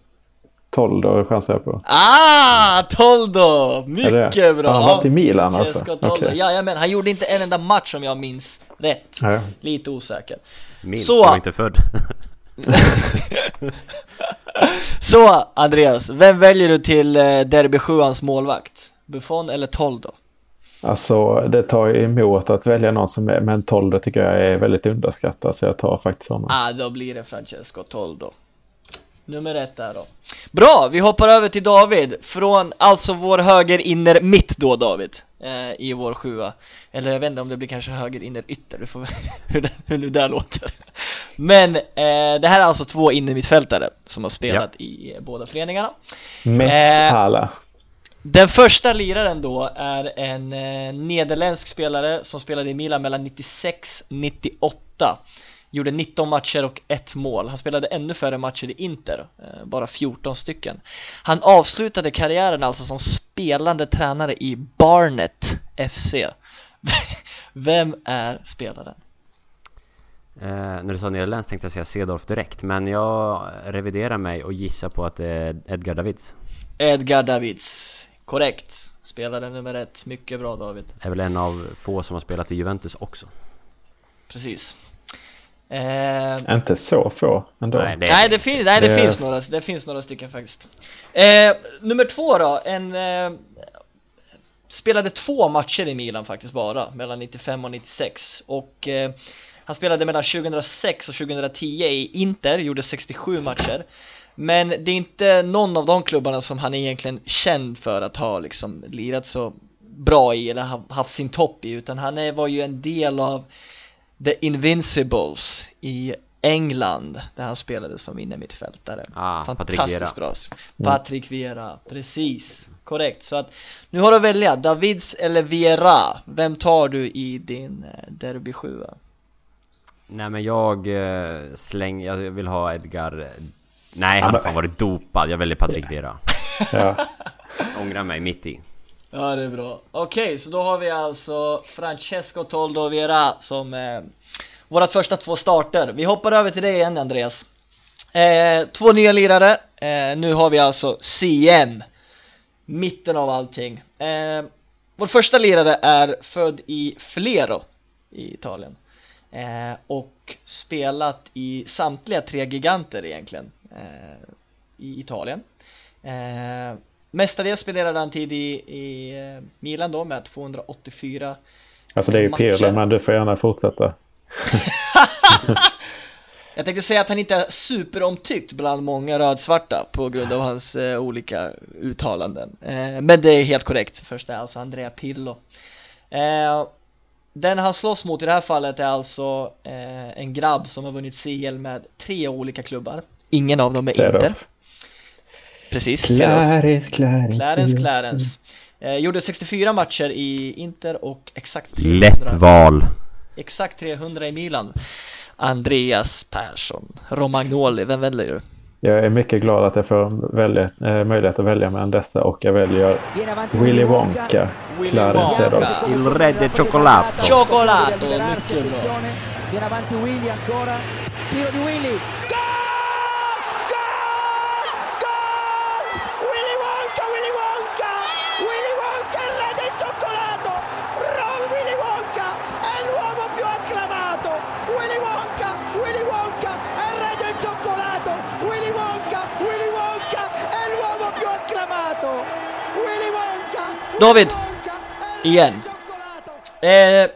12 då chansar jag på. Ah! Toldo! Mycket bra! Han har varit i Milan alltså? Francesco Toldo. Okej. Jajamän, han gjorde inte en enda match om jag minns rätt. Ja. Lite osäker. Minst, Så. jag var inte född. Så Andreas, vem väljer du till eh, Derby 7 målvakt? Buffon eller Toldo? Alltså det tar emot att välja någon som är, men 12 det tycker jag är väldigt underskattad så jag tar faktiskt honom. Ah, då blir det Francesco Toldo. Nummer ett där då. Bra, vi hoppar över till David. Från alltså vår höger inner mitt då David. Eh, I vår sjua. Eller jag vet inte om det blir kanske höger inner ytter. Du får hur, det, hur det där låter. Men eh, det här är alltså två innermittfältare som har spelat i eh, båda föreningarna. Metsala. Den första liraren då är en eh, nederländsk spelare som spelade i Milan mellan 96-98 Gjorde 19 matcher och ett mål. Han spelade ännu färre matcher i Inter, eh, bara 14 stycken. Han avslutade karriären alltså som spelande tränare i Barnet FC. Vem är spelaren? Eh, när du sa nederländskt tänkte jag säga Cedorf direkt, men jag reviderar mig och gissar på att det är Edgar Davids. Edgar Davids. Korrekt. Spelare nummer ett. Mycket bra David. Är väl en av få som har spelat i Juventus också. Precis. Eh, Inte så få ändå. Nej, det Nej det finns, nej, det, Det- finns några, det finns några stycken faktiskt eh, Nummer två då, en eh, Spelade två matcher i Milan faktiskt bara, mellan 95 och 96 och eh, Han spelade mellan 2006 och 2010 i Inter, gjorde 67 matcher Men det är inte någon av de klubbarna som han är egentligen känd för att ha liksom lirat så bra i eller ha- haft sin topp i utan han var ju en del av The Invincibles i England där han spelade som innermittfältare. Ah, Fantastiskt bra. Patrick Vieira, precis. Korrekt. Så att nu har du att välja, Davids eller Vieira. Vem tar du i din eh, derby 7 Nej men jag eh, slänger, jag vill ha Edgar... Nej, han har fan varit dopad. Jag väljer Patrik Vera. Ja. Ångrar mig mitt i. Ja, det är bra. Okej, så då har vi alltså Francesco Toldo Vieira som eh, våra första två starter. Vi hoppar över till dig igen Andreas. Eh, två nya lirare. Eh, nu har vi alltså CM. Mitten av allting. Eh, vår första lirare är född i Flero i Italien. Eh, och spelat i samtliga tre giganter egentligen i Italien. Eh, mestadels spelade han tid i, i eh, Milan då med 284 Alltså det är ju. Pirlo men du får gärna fortsätta. Jag tänkte säga att han inte är superomtyckt bland många rödsvarta på grund av hans eh, olika uttalanden. Eh, men det är helt korrekt. Först är alltså Andrea Pirlo. Eh, den han slåss mot i det här fallet är alltså eh, en grabb som har vunnit CL med tre olika klubbar. Ingen av dem är Sedorf. Inter. Precis. Clarence, Clarence. Clarence, Clarence. Eh, gjorde 64 matcher i Inter och exakt 300 Lätt val. Exakt 300 i Milan. Andreas Persson. Romagnoli, vem väljer du? Jag är mycket glad att jag får välja, eh, möjlighet att välja mellan dessa och jag väljer Willy Wonka. Willy Clarence. Seedorf. Il re del cioccolato. Cioccolato, mycket bra. attenzione. Viene avanti Willy ancora. Tiro di Willy. David, igen. Eh,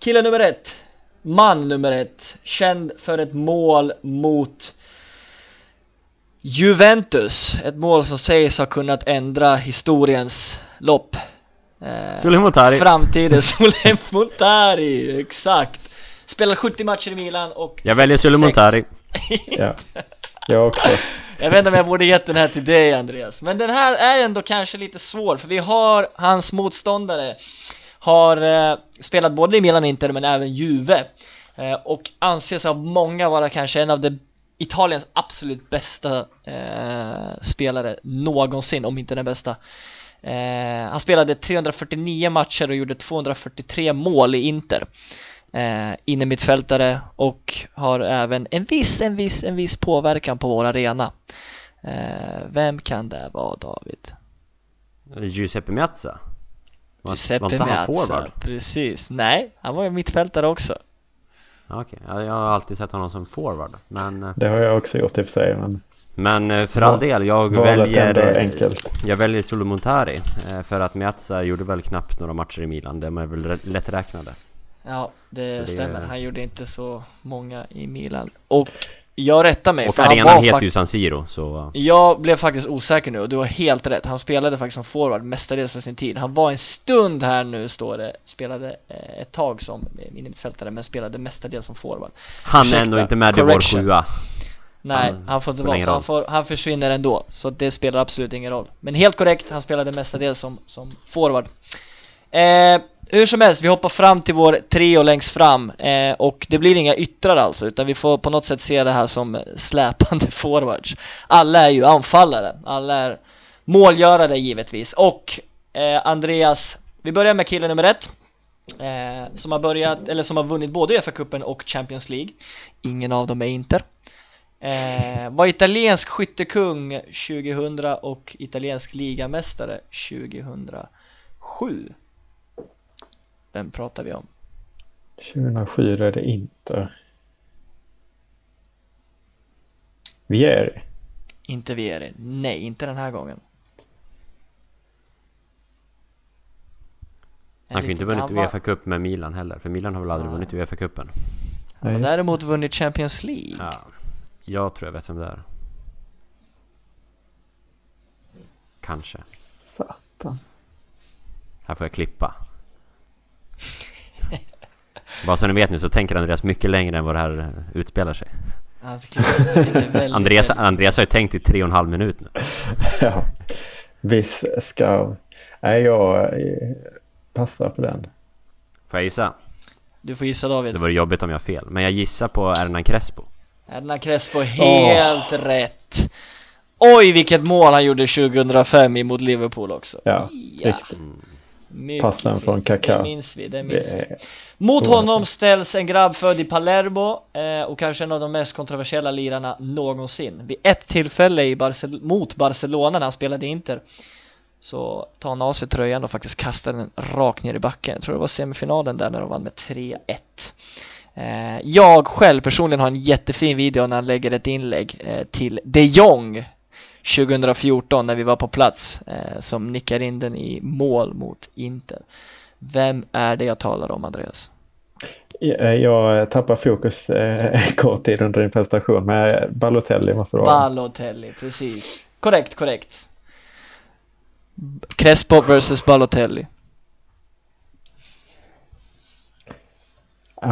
kille nummer ett, man nummer ett, känd för ett mål mot Juventus. Ett mål som sägs ha kunnat ändra historiens lopp. Eh, Sulemontari. Framtidens Solem Montari, exakt. Spelar 70 matcher i Milan och Jag väljer 66 Sulemontari. Ja. Jag också. Jag vet inte om jag borde gett den här till dig Andreas. Men den här är ändå kanske lite svår för vi har hans motståndare Har eh, spelat både i Milan och Inter men även Juve. Eh, Och anses av många vara kanske en av de Italiens absolut bästa eh, spelare någonsin, om inte den bästa. Eh, Han spelade 349 matcher och gjorde 243 mål i Inter eh, innermittfältare och har även en viss, en viss, en viss påverkan på vår arena. Eh, vem kan det vara David? Giuseppe Meazza. Var, var Giuseppe inte han forward? precis. Nej, han var ju mittfältare också. Ja, Okej, ja, jag har alltid sett honom som forward. Men, eh, Det har jag också gjort i och för sig. Men men eh, för all del, jag valet väljer... eh, enkelt. Jag väljer Sulemontari. eh, För att Meazza gjorde väl knappt några matcher i Milan. De är väl lätträknade. Ja, det, det- stämmer. Han gjorde inte så många i Milan. Och jag rättar mig, Och för han arenan var heter ju San Siro, så... Jag blev faktiskt osäker nu och du har helt rätt. Han spelade faktiskt som forward mestadels av sin tid. Han var en stund här nu, står det, spelade eh, ett tag som mittfältare men spelade mestadels som forward. Han är Ursäkta, ändå inte med i vår sjua. Nej, Han han får inte vara så. Han, får, han försvinner ändå. Så det spelar absolut ingen roll. Men helt korrekt, han spelade mestadels som, som forward. Eh, hur som helst, vi hoppar fram till vår trio längst fram eh, och det blir inga yttrar alltså utan vi får på något sätt se det här som släpande forwards. Alla är ju anfallare, alla är målgörare givetvis och eh, Andreas, vi börjar med killen nummer ett eh, som har börjat, eller som har vunnit både Uefa-cupen och Champions League. Ingen av dem är Inter. Eh, var italiensk skyttekung 2000 och italiensk ligamästare 2007. Vem pratar vi om? 2007 är det inte. Vieri. Inte Vieri. Nej, inte den här gången. En Han kan ju inte liten vunnit Uefa Cup med Milan heller, för Milan har väl aldrig Nej. vunnit Uefa-cupen? Han har däremot vunnit Champions League. Ja, jag tror jag vet vem det är. Kanske. Satan. Här får jag klippa. Bara så ni vet nu så tänker Andreas mycket längre än vad det här eh, utspelar sig. Väldigt, Andreas, Andreas har ju tänkt i tre och en halv minut nu. Ja. Viss skarv. Nej, jag eh, passar på den. Får jag gissa? Du får gissa David. Det vore jobbigt om jag har fel. Men jag gissar på Hernan Crespo. Hernan Crespo, helt rätt! Oj vilket mål han gjorde 2005 mot Liverpool också. Ja, Ja. riktigt. Mycket Passen från Kaká. Det minns vi, det minns vi. Det är- Mot honom ställs en grabb född i Palermo eh, och kanske en av de mest kontroversiella lirarna någonsin. Vid ett tillfälle i Barcel- mot Barcelona när han spelade i Inter så tar han av sig tröjan och faktiskt kastar den rakt ner i backen. Jag tror det var semifinalen där när de vann med 3-1. Eh, jag själv personligen har en jättefin video när han lägger ett inlägg eh, till de Jong 2014 när vi var på plats eh, som nickar in den i mål mot Inter. Vem är det jag talar om Andreas? Eh, Jag tappar fokus eh, kort tid under din presentation, men Balotelli måste det vara. Balotelli, precis. Korrekt, korrekt. Crespo versus Balotelli.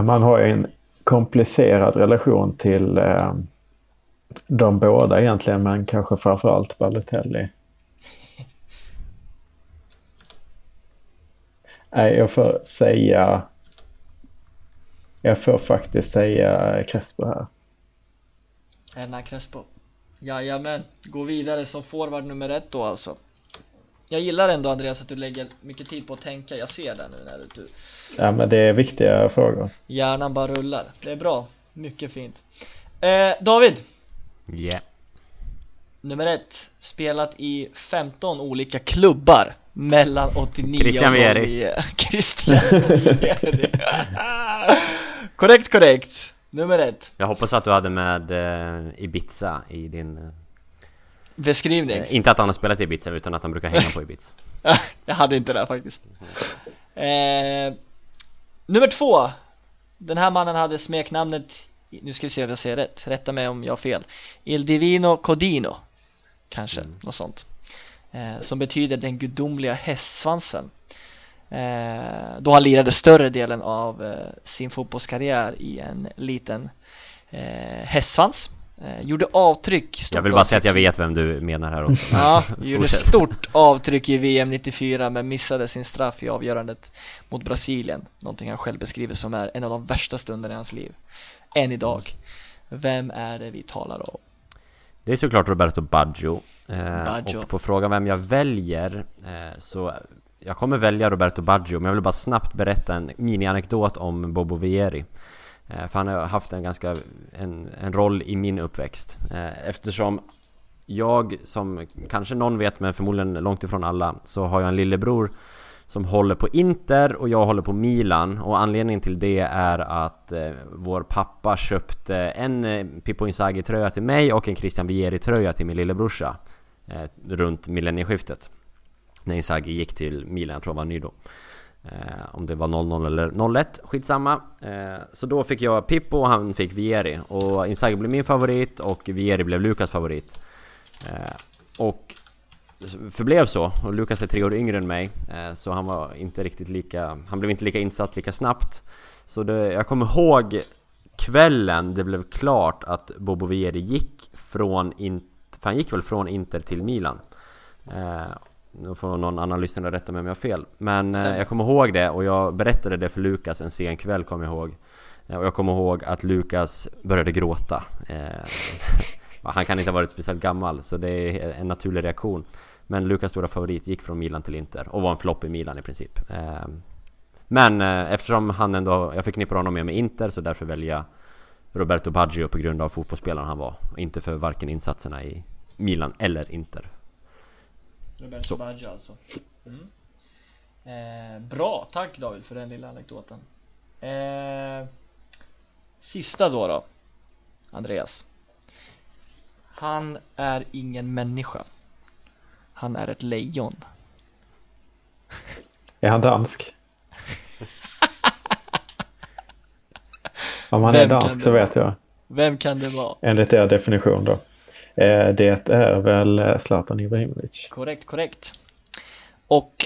Man har ju en komplicerad relation till eh, de båda egentligen, men kanske framförallt Balotelli. Nej, jag får säga Jag får faktiskt säga Crespo här. Hernan Crespo. Jajamän, gå vidare som forward nummer ett då alltså. Jag gillar ändå Andreas att du lägger mycket tid på att tänka, jag ser det nu när du Ja, men det är viktiga frågor. Hjärnan bara rullar, det är bra, mycket fint eh, David, Yeah. nummer ett, spelat i 15 olika klubbar mellan 89 Christian och Vieri. 09 Christian Vieri. Korrekt, korrekt, nummer ett, Jag hoppas att du hade med eh, Ibiza i din... beskrivning. Eh, inte att han har spelat i Ibiza utan att han brukar hänga på Ibiza. Jag hade inte det faktiskt. Nummer två. Den här mannen hade smeknamnet Nu ska vi se om jag säger rätt, rätta mig om jag har fel. Il Divino Codino Kanske, något sånt. Eh, Som betyder den gudomliga hästsvansen. Eh, Då han lirade större delen av eh, sin fotbollskarriär i en liten eh, hästsvans. Eh, Gjorde avtryck Jag vill bara säga att avtryck. jag vet vem du menar här också. Ja, gjorde stort avtryck i VM 94 men missade sin straff i avgörandet mot Brasilien. Någonting han själv beskriver som är en av de värsta stunderna i hans liv Än idag Vem är det vi talar om? Det är såklart Roberto Baggio. Eh, Baggio. Och på frågan vem jag väljer eh, så jag kommer välja Roberto Baggio men jag vill bara snabbt berätta en mini-anekdot om Bobo Vieri. Eh, för han har haft en ganska en, en roll i min uppväxt. Eh, eftersom jag, som kanske någon vet men förmodligen långt ifrån alla, så har jag en lillebror som håller på Inter och jag håller på Milan och anledningen till det är att eh, vår pappa köpte en eh, Pippo Inzaghi-tröja till mig och en Christian Vieri-tröja till min lillebrorsa eh, runt millennieskiftet. När Inzaghi gick till Milan, jag tror han var ny då. Eh, om det var 00 eller 01, skitsamma. Eh, så då fick jag Pippo och han fick Vieri. Och Inzaghi blev min favorit och Vieri blev Lukas favorit. Eh, och förblev så. Och Lukas är tre år yngre än mig. Eh, så han var inte riktigt lika... Han blev inte lika insatt lika snabbt. Så det, jag kommer ihåg kvällen det blev klart att Bobo Vieri gick från Inter... För han gick väl från Inter till Milan. Eh, nu får någon annan lyssnare rätta mig om jag har fel. Men eh, Stämmer. jag kommer ihåg det och jag berättade det för Lukas en sen kväll kommer jag ihåg. Och jag kommer ihåg att Lukas började gråta. Han kan inte ha varit speciellt gammal så det är en naturlig reaktion. Men Lukas stora favorit gick från Milan till Inter och var en flopp i Milan i princip. Eh, Men eh, eftersom han ändå, jag förknippar honom mer med Inter så därför väljer jag Roberto Baggio på grund av fotbollsspelaren han var. Och inte för varken insatserna i Milan eller Inter. Roberto Så. Baggio alltså mm. eh, Bra, tack David för den lilla anekdoten eh, Sista då då Andreas Han är ingen människa Han är ett lejon Är han dansk? Om han är Vem kan dansk så vet jag. Vem kan det vara? Enligt er definition då. Eh, Det är väl eh, Zlatan Ibrahimovic. Korrekt, korrekt Och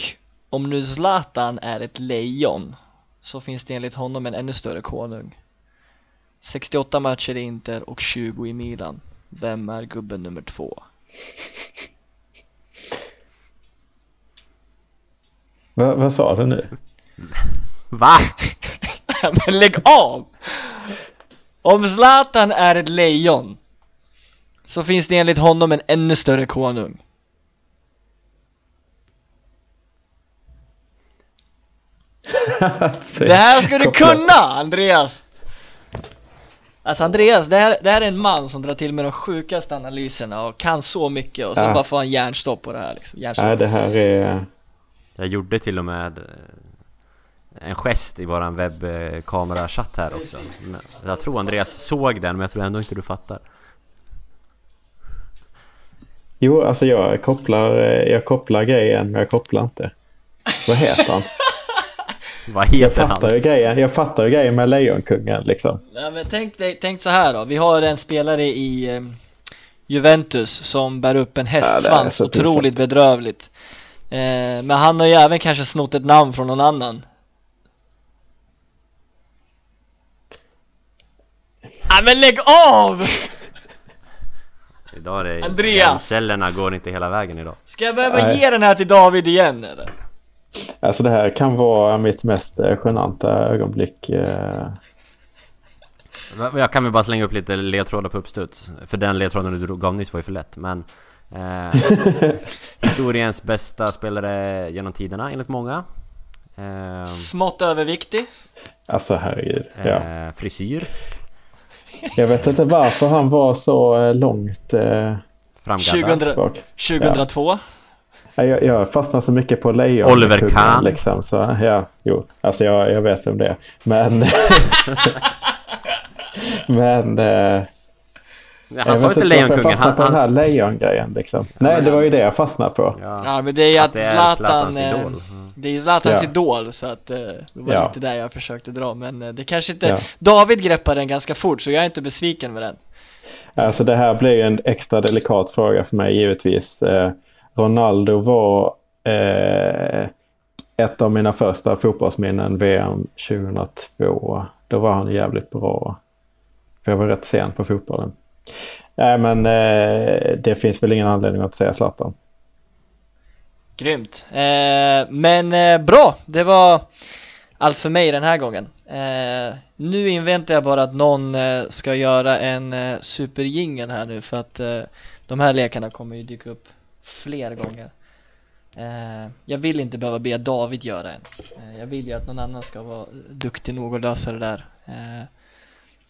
om nu Zlatan är ett lejon så finns det enligt honom en ännu större konung 68 matcher i Inter och 20 i Milan Vem är gubben nummer två? Va, vad sa du nu? VA? Men lägg av! Om Zlatan är ett lejon så finns det enligt honom en ännu större konung Det här ska du kunna Andreas! Alltså Andreas, det här, det här är en man som drar till med de sjukaste analyserna och kan så mycket och så Ja. bara får han hjärnstopp på det här liksom. Hjärnstopp. Nej, det här är... Jag gjorde till och med eh, en gest i våran webbkamera-chatt här också. Jag tror Andreas såg den men jag tror ändå inte du fattar. Jo, alltså jag kopplar, eh, jag kopplar grejen men jag kopplar inte. Vad heter han? Vad Jag heter fattar han? ju grejen, jag fattar ju grejen med Lejonkungen liksom. Ja, men tänk, dig, tänk så här då, vi har en spelare i eh, Juventus som bär upp en Ja, det är hästsvans så otroligt pinsamt. bedrövligt eh, Men han har ju även kanske snott ett namn från någon annan Ja men lägg av! Idag är det... Andreas! Hjärncellerna går inte hela vägen idag. Ska jag behöva Nej. ge den här till David igen eller? Alltså det här kan vara mitt mest eh, genanta ögonblick. eh, Jag kan väl bara slänga upp lite ledtrådar på uppstuds För den ledtråden du gav nyss var ju för lätt men eh, Historiens bästa spelare genom tiderna enligt många eh, Smått överviktig. Alltså herregud. Ja. eh, Frisyr Jag vet inte varför han var så eh, långt eh, Framgaddad 2000, bak. 2002. Ja, Jag, jag fastnar så mycket på lejon. Oliver Kahn. Liksom, så, ja, jo. Alltså jag, jag vet om det. Men... men... Eh, Han jag sa inte Lejonkungen, fastnade han, på den här han, lejongrejen liksom. Nej, men- det var ju det jag fastnade på. ja, Ja men det är ju att att det är Zlatan, Zlatans eh, idol Mm. det är ju Zlatans Ja. idol så att eh, det var Ja. lite där jag försökte dra men eh, det kanske inte, Ja. David greppade den ganska fort så jag är inte besviken med den. Alltså det här blir ju en extra delikat fråga för mig givetvis. Ronaldo var eh, ett av mina första fotbollsminnen VM 2002. Då var han jävligt bra. För jag var rätt sen på fotbollen. Nej men eh, det finns väl ingen anledning att säga Zlatan. Grymt. Eh, men eh, bra, det var allt för mig den här gången. Eh, nu inväntar jag bara att någon eh, ska göra en eh, superjingel här nu för att eh, de här lekarna kommer ju dyka upp fler gånger. Eh, jag vill inte behöva be David göra en. Eh, jag vill ju att någon annan ska vara duktig nog att lösa det där eh,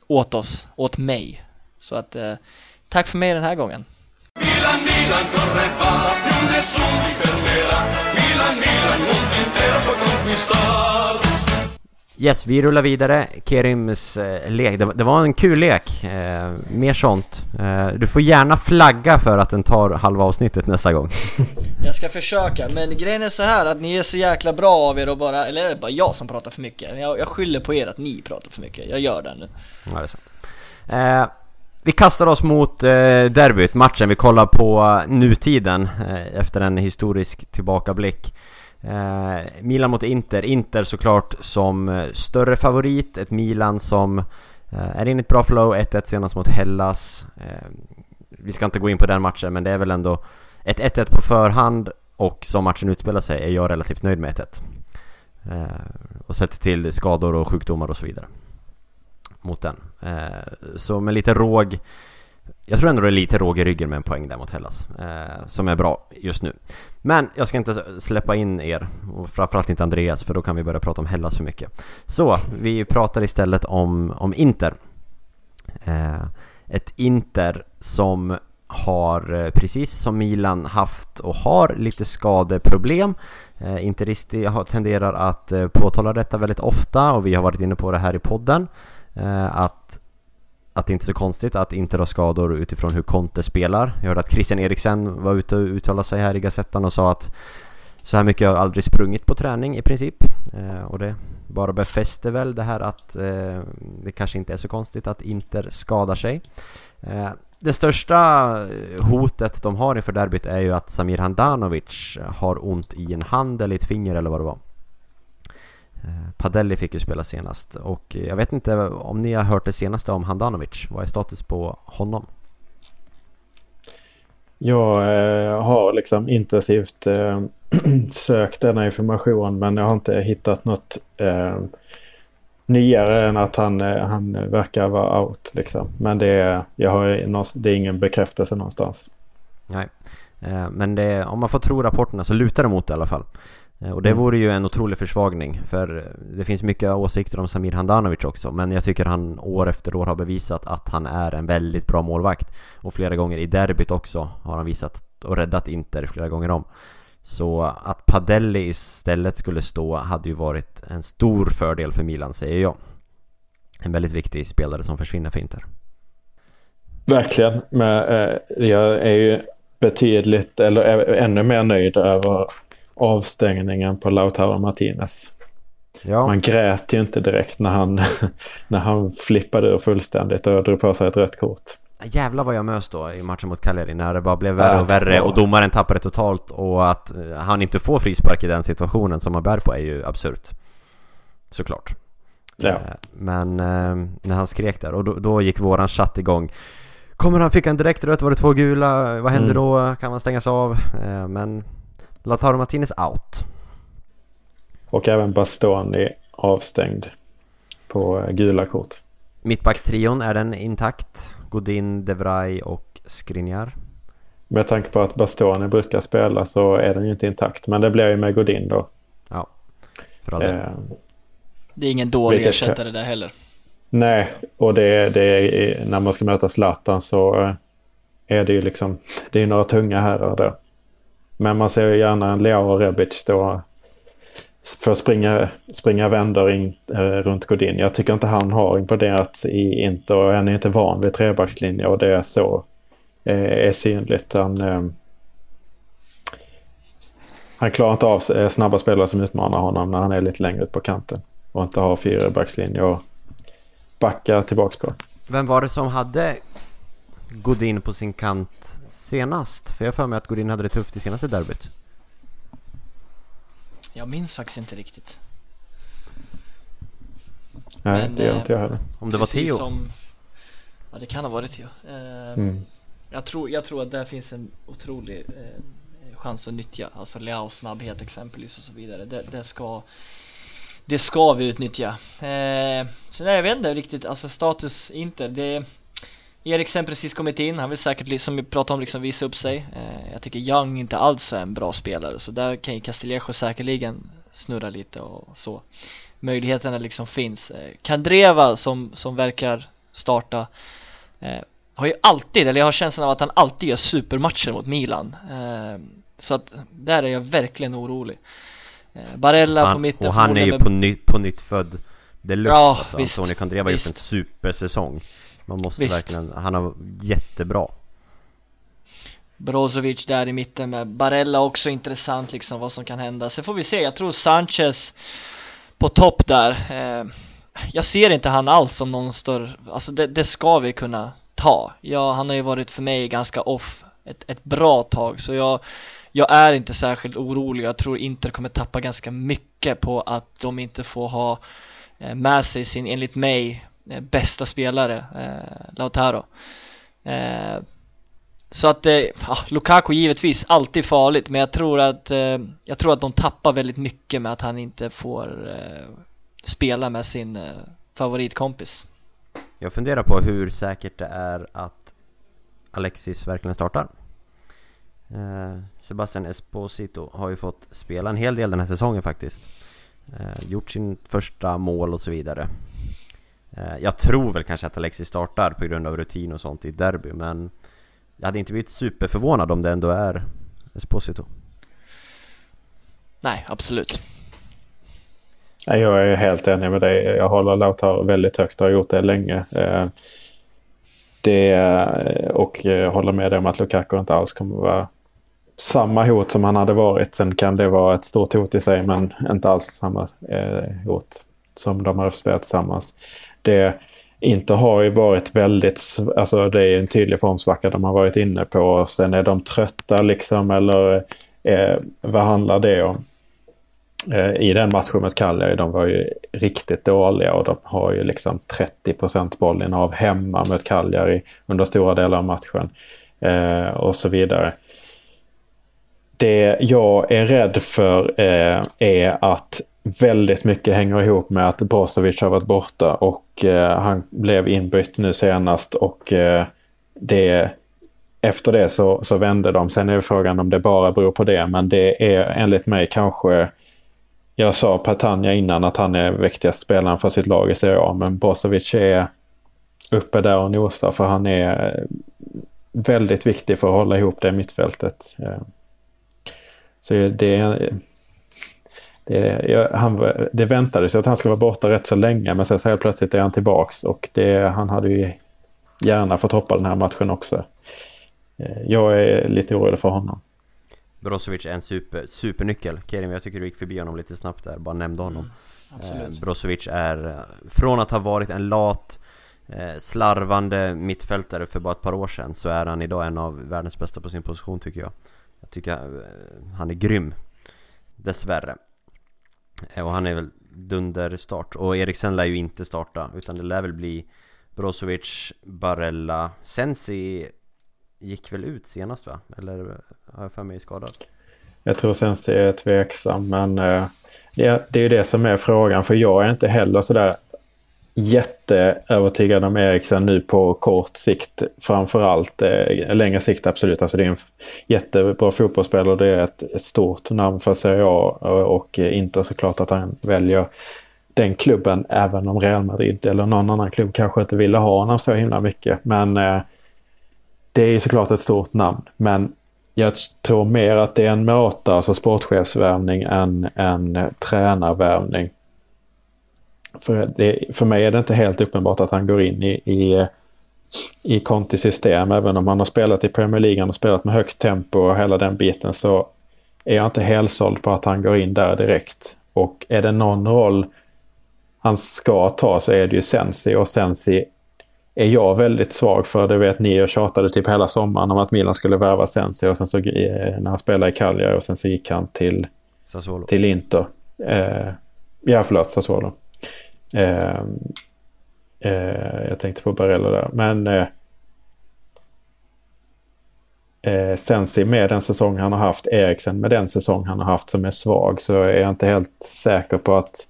åt oss, åt mig. Så att eh, tack för mig den här gången. Milan, Milan corre va, più nessun ti fermerà. Milan, Milan, mondo intero può conquistar. Yes, vi rullar vidare. Kerims eh, lek. Det, var- det var en kul lek. Eh, mer sånt. Eh, du får gärna flagga för att den tar halva avsnittet nästa gång. Jag ska försöka, men grejen är så här att ni är så jäkla bra av er och bara, eller är det bara jag som pratar för mycket? Jag, jag skyller på er att ni pratar för mycket, jag gör det nu. Ja, det är sant. Eh, vi kastar oss mot eh, derbyt, matchen. Vi kollar på nutiden eh, efter en historisk tillbakablick. Eh, Milan mot Inter. Inter såklart som eh, större favorit. Ett Milan som eh, är inne i ett bra flow. 1-1 senast mot Hellas. Eh, vi ska inte gå in på den matchen, men det är väl ändå ett 1-1 på förhand och som matchen utspelar sig är jag relativt nöjd med 1-1. Eh, och sett till skador och sjukdomar och så vidare mot den. Eh, så med lite råg Jag tror ändå det är lite råg i ryggen med en poäng där mot Hellas eh, Som är bra just nu men jag ska inte släppa in er och framförallt inte Andreas för då kan vi börja prata om Hellas för mycket. Så vi pratar istället om, om Inter. Eh, Ett Inter som har eh, precis som Milan haft och har lite skadeproblem. Eh, Interisti tenderar att eh, påtala detta väldigt ofta och vi har varit inne på det här i podden. Eh, att att det inte är så konstigt att Inter har skador utifrån hur Conte spelar. Jag hörde att Christian Eriksen var ute och uttalade sig här i Gazettan och sa att så här mycket har jag aldrig sprungit på träning i princip. Eh, och det bara befäster väl det här att eh, det kanske inte är så konstigt att Inter skadar sig. Eh, det största eh, hotet de har inför derbyt är ju att Samir Handanovic har ont i en hand eller ett finger eller vad det var. Eh, Padelli fick ju spela senast och jag vet inte om ni har hört det senaste om Handanovic. Vad är status på honom? Jag eh, har liksom intensivt eh, sökt denna information men jag har inte hittat något eh, nyare än att han, eh, han verkar vara out. Liksom. Men det är, jag har, det är ingen bekräftelse någonstans. Nej. Eh, Men det, om man får tro rapporterna så lutar det mot det i alla fall. Eh, Och det Mm. vore ju en otrolig försvagning för det finns mycket åsikter om Samir Handanovic också men jag tycker han år efter år har bevisat att han är en väldigt bra målvakt och flera gånger i derbyt också har han visat och räddat Inter flera gånger om. Så att Padelli istället skulle stå hade ju varit en stor fördel för Milan säger jag. En väldigt viktig spelare som försvinner för Inter. Verkligen. Men eh, jag är ju betydligt eller ännu mer nöjd över avstängningen på Lautaro Martinez. Ja, Man grät ju inte direkt när han, när han flippade ur fullständigt och drog på sig ett rött kort. Jävlar vad jag mös då i matchen mot Cagliari när det bara blev värre och värre och domaren tappade totalt och att eh, han inte får frispark i den situationen som han bär på är ju absurt. Såklart. Ja. Eh, Men eh, när han skrek där och då, då gick våran chatt igång. Kommer han, fick han direkt rött? Var det två gula? Vad händer Mm. då? Kan man stängas av? Men Lautaro Martinez out. Och även Bastoni avstängd på eh, gula kort. Mittbackstrion, är den intakt? Godin, De Vrij och Skriniar? Med tanke på att Bastoni brukar spela så är den ju inte intakt. Men det blir ju med Godin då. Ja, för all. Eh, Det är ingen dålig ersättare där heller. nej, och det, det är, när man ska möta Zlatan så eh, är det ju liksom det är några tunga herrar där. Men man ser ju gärna en Leao och Rebic stå för att springa, springa vändor in, eh, runt Godin. Jag tycker inte han har imponerat i Inter och han är inte van vid trebackslinje och det är så eh, är synligt. Han, eh, han klarar inte av eh, snabba spelare som utmanar honom när han är lite längre ut på kanten och inte har fyrbackslinje och backa tillbaks på. Vem var det som hade Godin på sin kant senast? För jag har för mig att Godin hade det tufft i senaste derbyt. Jag minns faktiskt inte riktigt. Nej, Men, det gör eh, inte jag heller. Om det var Theo? Som... Ja, det kan ha varit Theo. Eh, Mm. jag, tror, jag tror att där finns en otrolig eh, chans att nyttja. Alltså Leaos snabbhet exempelvis och så vidare. Det, det ska det ska vi utnyttja. Eh, sen är jag vet inte riktigt, alltså status inte. Det, Eriksen precis kommit in, han vill säkert som vi pratade om liksom visa upp sig. Eh, jag tycker Young inte alls är en bra spelare så där kan ju Castillejo säkerligen snurra lite och så. Möjligheterna liksom finns. Eh, Kandreva som, som verkar starta eh, har ju alltid, eller jag har känslan av att han alltid gör supermatcher mot Milan. Så att där är jag verkligen orolig. Barella på Han, mitten och han är ju förmodligen på, ny, på nytt född deluxe Ja, alltså. Antonio Candreva har gjort en supersäsong. Man måste Visst. verkligen, han har jättebra. Brozovic där i mitten med Barella också intressant liksom vad som kan hända. Sen får vi se, jag tror Sanchez på topp där. Eh, jag ser inte han alls som någon större, alltså det, det ska vi kunna ta. Ja, han har ju varit för mig ganska off ett, ett bra tag så jag, jag är inte särskilt orolig. Jag tror Inter kommer tappa ganska mycket på att de inte får ha eh, med sig sin, enligt mig, Eh, bästa spelare, eh, Lautaro. Eh, så att, eh, ja, Lukaku givetvis alltid farligt men jag tror att eh, jag tror att de tappar väldigt mycket med att han inte får eh, spela med sin eh, favoritkompis. Jag funderar på hur säkert det är att Alexis verkligen startar. Eh, Sebastian Esposito har ju fått spela en hel del den här säsongen faktiskt. Eh, gjort sin första mål och så vidare. Eh, jag tror väl kanske att Alexis startar på grund av rutin och sånt i derby men jag hade inte blivit superförvånad om det ändå är Esposito. Nej, absolut. Jag är helt enig med dig. Jag håller Lautaro väldigt högt och har gjort det länge. Eh, Det, och jag håller med dig om att Lukaku inte alls kommer att vara samma hot som han hade varit. Sen kan det vara ett stort hot i sig men inte alls samma eh, hot som de har spelat tillsammans. Det inte har ju varit väldigt, alltså det är en tydlig formsvacka de har varit inne på. Sen är de trötta liksom eller eh, vad handlar det om? Eh, I den matchen mot Cagliari, de var ju riktigt dåliga och de har ju liksom 30% bollen av hemma mot Cagliari under stora delar av matchen. Eh, och så vidare. Det jag är rädd för eh, är att väldigt mycket hänger ihop med att Brozovic har varit borta och eh, han blev inbytt nu senast och eh, det efter det så, så vände de. Sen är frågan om det bara beror på det men det är enligt mig kanske jag sa Patania innan att han är viktigast spelaren för sitt lag i Serie A men Brozovic är uppe där och nosar för han är eh, väldigt viktig för att hålla ihop det mittfältet. Eh, så det, det, han, det väntades att han skulle vara borta rätt så länge men sen så helt plötsligt är han tillbaks och det, han hade ju gärna fått hoppa den här matchen också. Eh, Jag är lite orolig för honom. Brozovic är en super, supernyckel. Kerim, jag tycker du gick förbi honom lite snabbt där, bara nämnde honom. Absolut. Eh, Brozovic är, eh, från att ha varit en lat, eh, slarvande mittfältare för bara ett par år sedan så är han idag en av världens bästa på sin position tycker jag. Jag tycker han är grym. Dessvärre. Eh, och han är väl dunderstart. Och Eriksen lär ju inte starta utan det lär väl bli Brozovic, Barella, Sensi gick väl ut senast va? Eller eh, har jag för mig skadad? Jag tror Sensi är tveksam men eh, det, det är ju det som är frågan för jag är inte heller sådär jätteövertygad om Eriksen nu på kort sikt. Framförallt eh, längre sikt absolut. Alltså det är en jättebra fotbollsspelare. Det är ett stort namn för Serie A eh, och inte såklart att han väljer den klubben även om Real Madrid eller någon annan klubb kanske inte ville ha honom så himla mycket. Men eh, det är såklart ett stort namn. Men jag tror mer att det är en Mota, alltså sportchefsvärvning, än en tränarvärvning. För, det, för mig är det inte helt uppenbart att han går in i, i, i Contis system. Även om han har spelat i Premier League, han har spelat med högt tempo och hela den biten så är jag inte helsåld på att han går in där direkt. Och är det någon roll han ska ta så är det ju Sensi och Sensi är jag väldigt svag för. Det vet ni och tjatade typ hela sommaren om att Milan skulle värva Sensi och sen så eh, när han spelade i Cagliari och sen så gick han till, Sassuolo. till Inter. Eh, ja, förlåt, Sassuolo. Eh, eh, jag tänkte på Barella där. Men eh, eh, Sensi med den säsong han har haft, Eriksen med den säsong han har haft som är svag så är jag inte helt säker på att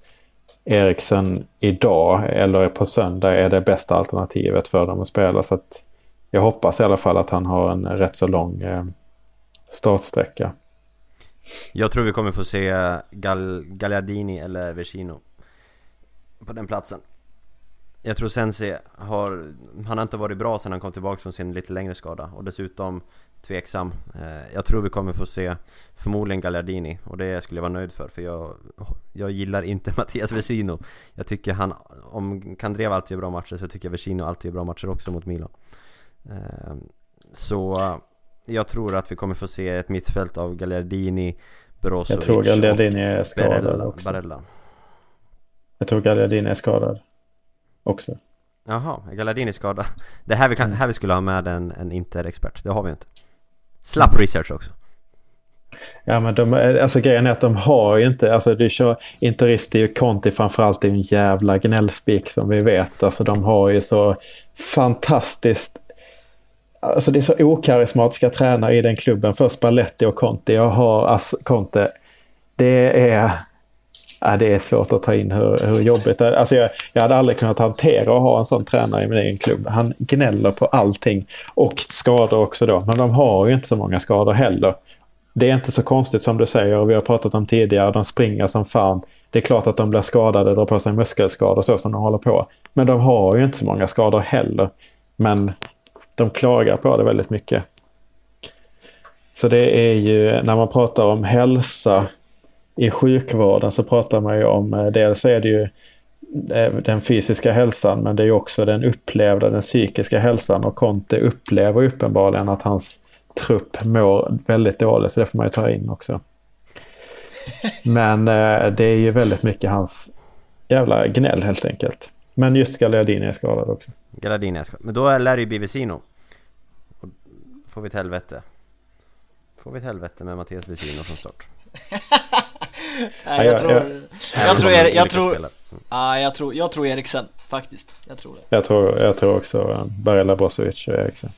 Eriksen idag eller på söndag är det bästa alternativet för dem att spela. Så att jag hoppas i alla fall att han har en rätt så lång eh, startsträcka. Jag tror vi kommer få se Gal Gagliardini eller Vecino på den platsen. Jag tror Sensi har, han har inte varit bra sedan han kom tillbaka från sin lite längre skada och dessutom tveksam. Eh, jag tror vi kommer få se förmodligen Gagliardini och det skulle jag vara nöjd för för jag, jag gillar inte Mattias Vesino. Jag tycker han, om Kandreva alltid gör bra matcher så tycker jag Vesino alltid gör bra matcher också mot Milan. Eh, så jag tror att vi kommer få se ett mittfält av Gagliardini, Brozovic Jag tror Gagliardini är skadad Barella, också. Barella. Jag tror Gagliardini är skadad också. Jaha, är Gagliardini skadad? Det här vi, kan, här vi skulle ha med en, en Inter-expert, det har vi inte. Slapp research också. Ja men de, alltså grejen är att de har ju inte, alltså du kör Interisti och Conti framförallt är ju en jävla gnällspik som vi vet. Alltså de har ju så fantastiskt Alltså det är så okarismatiska tränare i den klubben. Först Spalletti och Conti. Jag har alltså Conte. Det är, ja, det är svårt att ta in hur, hur jobbigt det är. Alltså jag, jag hade aldrig kunnat hantera att ha en sån tränare i min egen klubb. Han gnäller på allting. Och skador också då. Men de har ju inte så många skador heller. Det är inte så konstigt som du säger och vi har pratat om tidigare. De springer som fan. Det är klart att de blir skadade, drar på sig muskelskador så som de håller på. Men de har ju inte så många skador heller. Men de klagar på det väldigt mycket. Så det är ju när man pratar om hälsa i sjukvården så pratar man ju om, eh, dels är det ju eh, den fysiska hälsan men det är ju också den upplevda, den psykiska hälsan och Conte upplever uppenbarligen att hans trupp mår väldigt dåligt så det får man ju ta in också. Men eh, det är ju väldigt mycket hans jävla gnäll helt enkelt. Men just Gagliardini är skadad också. Gagliardini är skadad. Men då lär det ju bli Vesino. Får vi ett helvete. Får vi ett helvete med Mattias Vesino från start. Nej, jag jag- tror, jag- jag tror, Även om jag, de jag olika tror, spelar. Ja, jag tror, jag tror Eriksen faktiskt. Jag tror det. Jag tror, jag tror också eh, Barella Brozovic och Eriksen.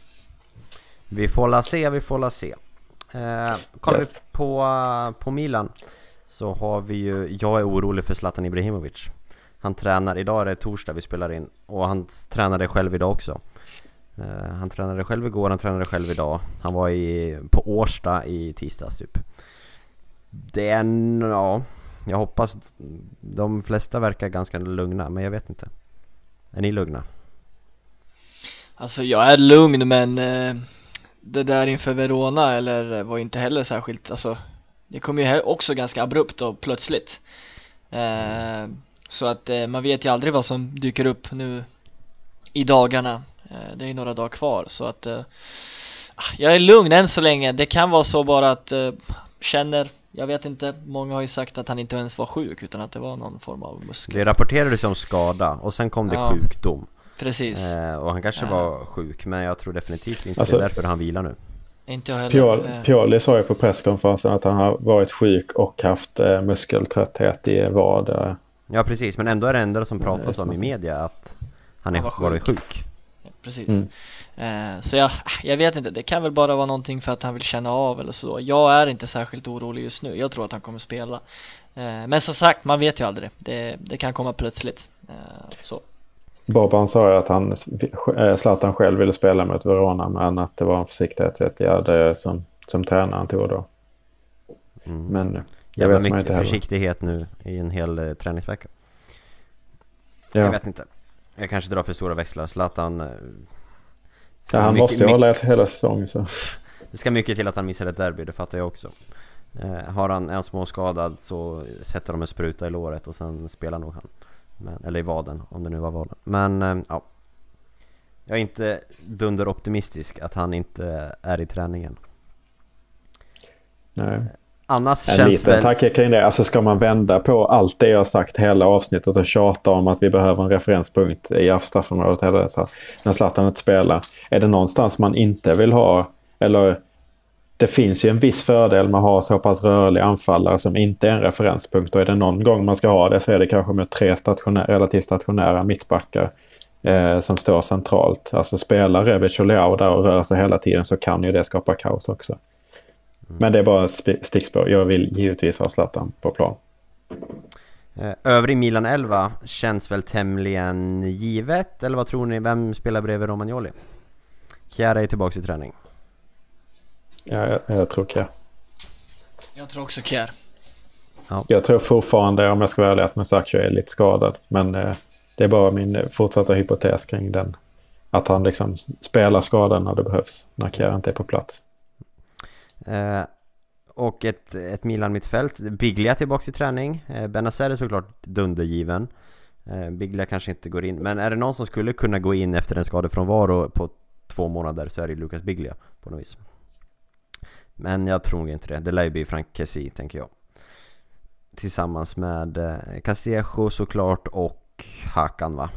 Vi får la se, vi får la se. Eh, kollar Yes. vi på, på Milan så har vi ju, jag är orolig för Zlatan Ibrahimovic. Han tränar, idag är det torsdag vi spelar in och han tränade själv idag också. Eh, han tränade själv igår, han tränade själv idag. Han var i, på Årsta i tisdags typ. Det är, en- ja, jag hoppas, de flesta verkar ganska lugna men jag vet inte. Är ni lugna? Alltså jag är lugn men eh, det där inför Verona eller var inte heller särskilt, alltså det kom ju också ganska abrupt och plötsligt. Eh, så att eh, man vet ju aldrig vad som dyker upp nu i dagarna. Eh, det är ju några dagar kvar så att eh, jag är lugn än så länge. Det kan vara så bara att eh, känner, jag vet inte, många har ju sagt att han inte ens var sjuk utan att det var någon form av muskel. Det rapporterades om skada och sen kom det Ja. sjukdom. Precis, Eh, och han kanske Ja. var sjuk, men jag tror definitivt inte Alltså- det är därför han vilar nu. inte jag heller. Pioli, Eh, Pioli sa ju på presskonferensen att han har varit sjuk och haft eh, muskeltrötthet i vad. Eh, Ja precis, men ändå är det enda som pratas om i media att han är Han var sjuk. varit sjuk. Precis. Mm. Eh, så jag, jag vet inte, det kan väl bara vara någonting för att han vill känna av eller så. Jag är inte särskilt orolig just nu. Jag tror att han kommer spela. Eh, men som sagt, man vet ju aldrig. Det, det kan komma plötsligt. Eh, så. Boban sa ju att han, Zlatan själv ville spela mot Verona men att det var en försiktighetsåtgärd som, som tränaren tog då. Mm. Men det Jävla vet man mycket inte heller. försiktighet nu i en hel eh, träningsvecka. Ja. Jag vet inte. Jag kanske drar för stora växlar. Zlatan... ska Ja, han mycket- måste ju hålla hela säsongen så. Det ska mycket till att han missar ett derby, det fattar jag också. Eh, har han en småskadad så sätter de en spruta i låret och sen spelar nog han. Men, eller i vaden, om det nu var vaden. Men eh, ja. Jag är inte dunderoptimistisk att han inte är i träningen. Nej. Annars En känns liten väl... tanke kring det. Alltså ska man vända på allt det jag sagt hela avsnittet och tjata om att vi behöver en referenspunkt i straffområdet eller så här, när Zlatan inte spelar. Är det någonstans man inte vill ha eller det finns ju en viss fördel med att ha så pass rörlig anfallare som inte är en referenspunkt. Och är det någon gång man ska ha det så är det kanske med tre stationä- relativt stationära mittbackar eh, som står centralt. Alltså spelar Rebic och Leao där och rör sig hela tiden så kan ju det skapa kaos också. Men det är bara stickspår. Jag vill givetvis ha Zlatan på plan. Eh, Övrig Milan 11 känns väl tämligen givet, eller vad tror ni? Vem spelar bredvid Romagnoli? Chiara är tillbaka i träning. Ja, jag, jag tror Kjär. Jag tror också Kjär. Jag tror fortfarande, om jag ska vara ärlig, att Musacho är lite skadad. Men eh, det är bara min eh, fortsatta hypotes kring den. Att han liksom spelar skadad när det behövs. När Kjär inte är på plats. Eh, och ett, ett Milan mittfält. Biglia tillbaks i träning. Eh, Benazer är såklart dundergiven. Eh, Biglia kanske inte går in. Men är det någon som skulle kunna gå in efter en skadefrånvaro på två månader så är det Lucas Biglia på något vis. Men jag tror nog inte det. Det lär ju bli Frank Kessie tänker jag. Tillsammans med eh, Castillejo såklart och Hakan va?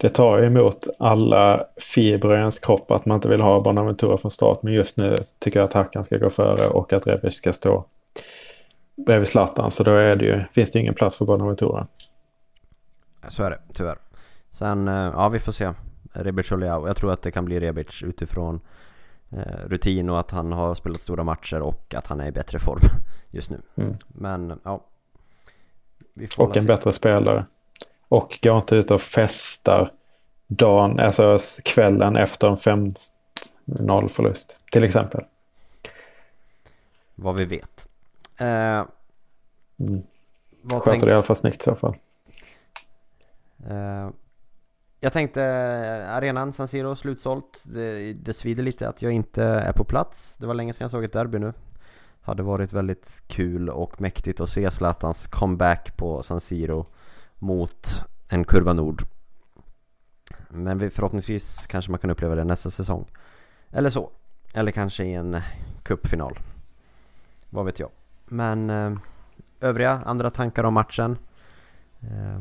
Det tar emot alla fibrer i ens kropp att man inte vill ha Bonaventura från start. Men just nu tycker jag att Hakan ska gå före och att Rebic ska stå bredvid Zlatan. Så då är det ju, finns det ju ingen plats för Bonaventura. Så är det, tyvärr. Sen, eh, ja vi får se. Rebic och Leao. Jag tror att det kan bli Rebic utifrån eh, rutin och att han har spelat stora matcher och att han är i bättre form just nu. Mm. Men ja. Och en se. bättre spelare. Och går inte ut och festar dagen, alltså kvällen efter en 5-0 förlust. Till exempel. Vad vi vet. Eh, Mm. Sköter tänk, det i alla fall snyggt i så fall. eh, jag tänkte eh, arenan San Siro slutsålt. Det, det svider lite att jag inte är på plats. Det var länge sedan jag såg ett derby nu. Hade varit väldigt kul och mäktigt att se Zlatans comeback på San Siro mot en kurva nord. Men vi, förhoppningsvis kanske man kan uppleva det nästa säsong. Eller så. Eller kanske i en cupfinal. Vad vet jag. Men eh, övriga andra tankar om matchen? Eh,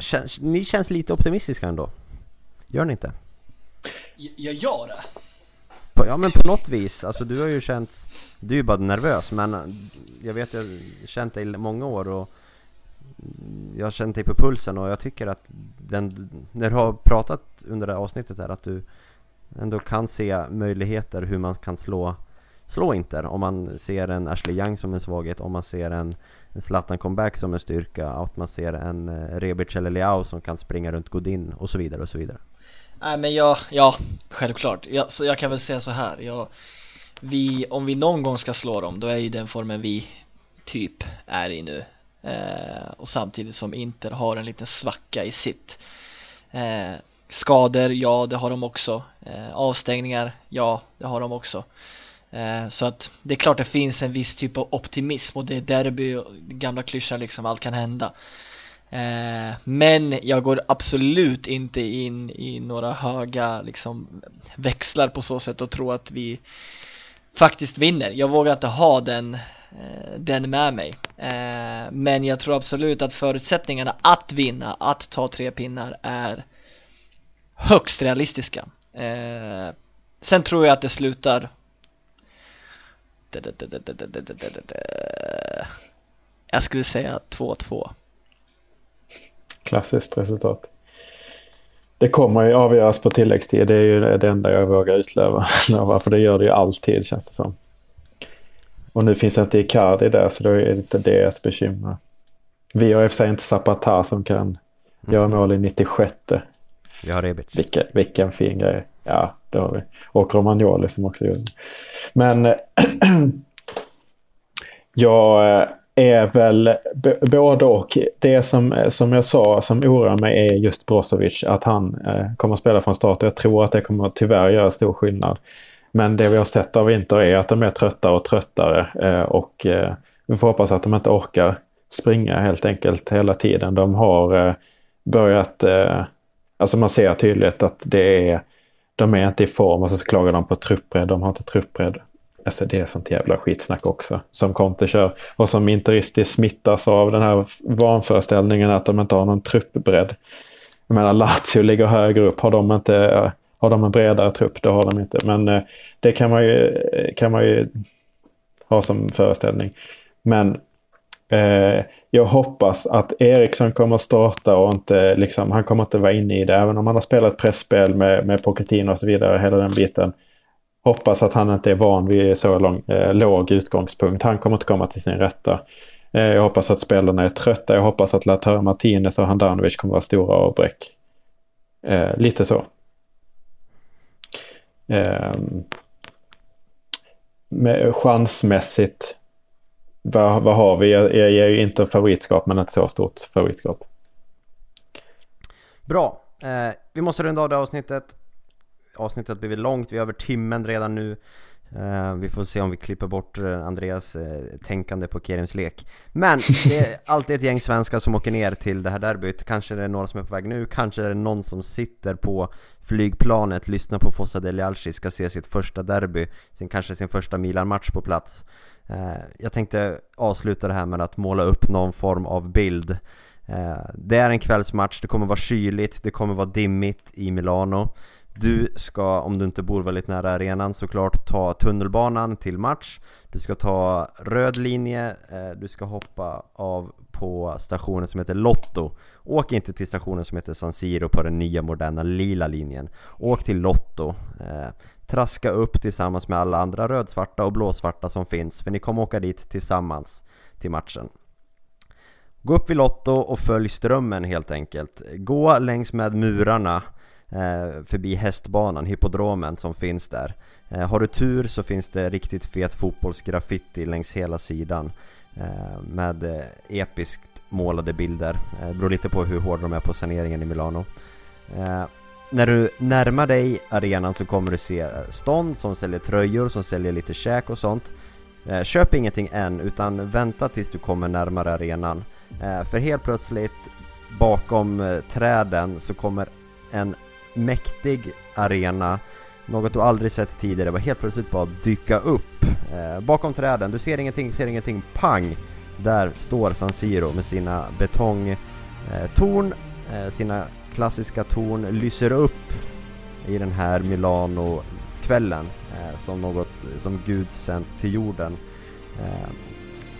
känns, ni känns lite optimistiska ändå. Gör ni inte? Jag gör det. På, ja men på något vis, alltså du har ju känt Du är ju bara nervös men Jag vet jag har känt dig i många år och jag har känt dig på pulsen och jag tycker att den, När du har pratat under det här avsnittet här att du Ändå kan se möjligheter hur man kan slå Slå Inter om man ser en Ashley Young som en svaghet, om man ser en, en Zlatan comeback som en styrka, att man ser en eh, Rebic eller Leao som kan springa runt Godin och så vidare och så vidare. Nej men jag, ja, självklart. Jag, så jag kan väl säga så här. Jag, vi, om vi någon gång ska slå dem, då är ju den formen vi typ är i nu. Eh, och samtidigt som Inter har en liten svacka i sitt. Eh, skador, ja det har de också. Eh, avstängningar, ja det har de också. Eh, så att det är klart det finns en viss typ av optimism och det är derby och gamla klyschor liksom, allt kan hända. Eh, men jag går absolut inte in i några höga liksom, växlar på så sätt och tror att vi faktiskt vinner. Jag vågar inte ha den, eh, den med mig. Eh, men jag tror absolut att förutsättningarna att vinna, att ta tre pinnar är högst realistiska. Eh, sen tror jag att det slutar jag skulle säga 2-2. Klassiskt resultat. Det kommer ju avgöras på tilläggstid. Det är ju det enda jag vågar utlova. För det gör det ju alltid känns det som. Och nu finns inte Icardi där så då är inte det ett bekymmer. Vi har i och för sig inte Zapata som kan göra mål i 96. Vi har Rebic. Vilken, vilken fin grej. Ja, det har vi. Och Romagnoli som också gjorde. Men eh, jag eh, är väl både och. Det som, som jag sa som oroar mig är just Brozovic. Att han eh, kommer att spela från start. Jag tror att det kommer tyvärr göra stor skillnad. Men det vi har sett av Inter är att de är tröttare och tröttare. Eh, och eh, vi får hoppas att de inte orkar springa helt enkelt hela tiden. De har eh, börjat, alltså man ser tydligt att det är, de är inte i form och så klagar de på truppbredd. De har inte truppbredd. Alltså det är sånt jävla skitsnack också som Conte kör och som interistiskt smittas av den här vanföreställningen att de inte har någon truppbredd. Jag menar Lazio ligger högre upp. Har de inte har de en bredare trupp? Det har de inte. Men eh, det kan man ju, eh, kan man ju ha som föreställning. Men eh, jag hoppas att Eriksson kommer att starta och inte liksom, han kommer inte vara inne i det. Även om han har spelat pressspel med, med Pochettino och så vidare, hela den biten. Hoppas att han inte är van vid så lång, eh, låg utgångspunkt. Han kommer inte komma till sin rätta. Eh, jag hoppas att spelarna är trötta. Jag hoppas att Lautaro Martinez och Handanovic kommer vara stora avbräck. Eh, lite så. Eh, med, chansmässigt, vad, vad har vi? Jag, jag ger ju inte favoritskap men ett så stort favoritskap. Bra, eh, vi måste runda av det avsnittet. Avsnittet har blivit långt, vi är över timmen redan nu. Eh, vi får se om vi klipper bort eh, Andreas eh, tänkande på Kerims lek. Men det är alltid ett gäng svenskar som åker ner till det här derbyt. Kanske det är några som är på väg nu, kanske är det någon som sitter på flygplanet, lyssnar på Fossa Delialci, ska se sitt första derby, sin, kanske sin första Milan-match på plats. Jag tänkte avsluta det här med att måla upp någon form av bild. Det är en kvällsmatch, det kommer vara kyligt, det kommer vara dimmigt i Milano. Du ska, om du inte bor väldigt nära arenan såklart, ta tunnelbanan till match. Du ska ta röd linje, eh, du ska hoppa av på stationen som heter Lotto. Åk inte till stationen som heter San Siro på den nya moderna lila linjen. Åk till Lotto. Eh, traska upp tillsammans med alla andra rödsvarta och blåsvarta som finns för ni kommer åka dit tillsammans till matchen. Gå upp vid Lotto och följ strömmen helt enkelt. Gå längs med murarna. Eh, förbi hästbanan, hippodromen som finns där. Eh, har du tur så finns det riktigt fet fotbollsgraffiti längs hela sidan eh, med episkt målade bilder. Det beror lite på hur hårda de är på saneringen i Milano. När du närmar dig arenan så kommer du se stånd som säljer tröjor, som säljer lite käk och sånt. Köp ingenting än, utan vänta tills du kommer närmare arenan. För helt plötsligt, bakom träden, så kommer en mäktig arena Något du aldrig sett tidigare, var helt plötsligt bara dyka upp eh, Bakom träden, du ser ingenting, ser ingenting, pang! Där står San Siro med sina betongtorn, eh, eh, sina klassiska torn lyser upp i den här Milano-kvällen eh, som något som Gud sänt till jorden. Eh,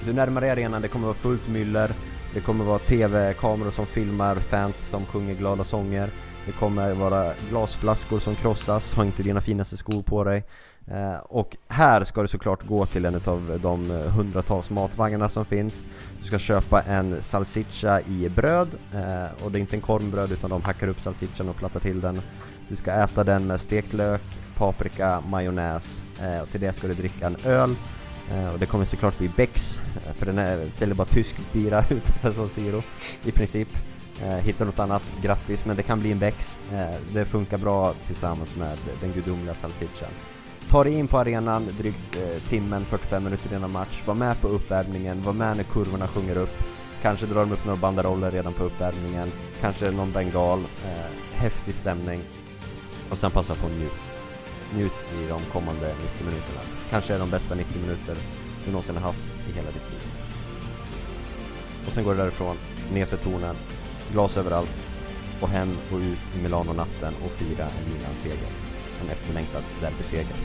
du närmar dig arenan, det kommer vara fullt myller, det kommer vara TV-kameror som filmar fans som sjunger glada sånger. Det kommer vara glasflaskor som krossas, ha inte dina finaste skor på dig. Eh, och här ska du såklart gå till en av de hundratals matvagnarna som finns. Du ska köpa en salsiccia i bröd, eh, och det är inte en kornbröd utan de hackar upp salsiccian och plattar till den. Du ska äta den med stekt lök, paprika, majonnäs eh, och till det ska du dricka en öl. Eh, och det kommer såklart bli Becks, eh, för den är, säljer bara tysk bira utanför San Siro i princip. Eh, hittar något annat, grattis, men det kan bli en väx. Eh, det funkar bra tillsammans med den gudomliga salsiccian. Ta dig in på arenan drygt eh, timmen, 45 minuter innan match. Var med på uppvärmningen, var med när kurvorna sjunger upp. Kanske drar de upp några banderoller redan på uppvärmningen. Kanske någon bengal. Eh, häftig stämning. Och sen passa på att njut. Njut i de kommande 90 minuterna. Kanske är de bästa 90 minuter du någonsin har haft i hela ditt liv. Och sen går du därifrån, nerför tornen, glas överallt och hem och ut i Milano-natten och fira en Milan-seger. En efterlängtad derbyseger.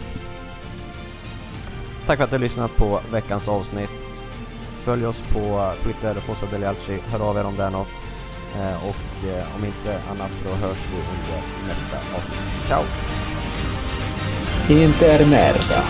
Tack för att du har lyssnat på veckans avsnitt. Följ oss på Twitter, Fossa Delialci, hör av er om det är något. Eh, och eh, om inte annat så hörs vi under nästa avsnitt. Ciao! Inte är merda.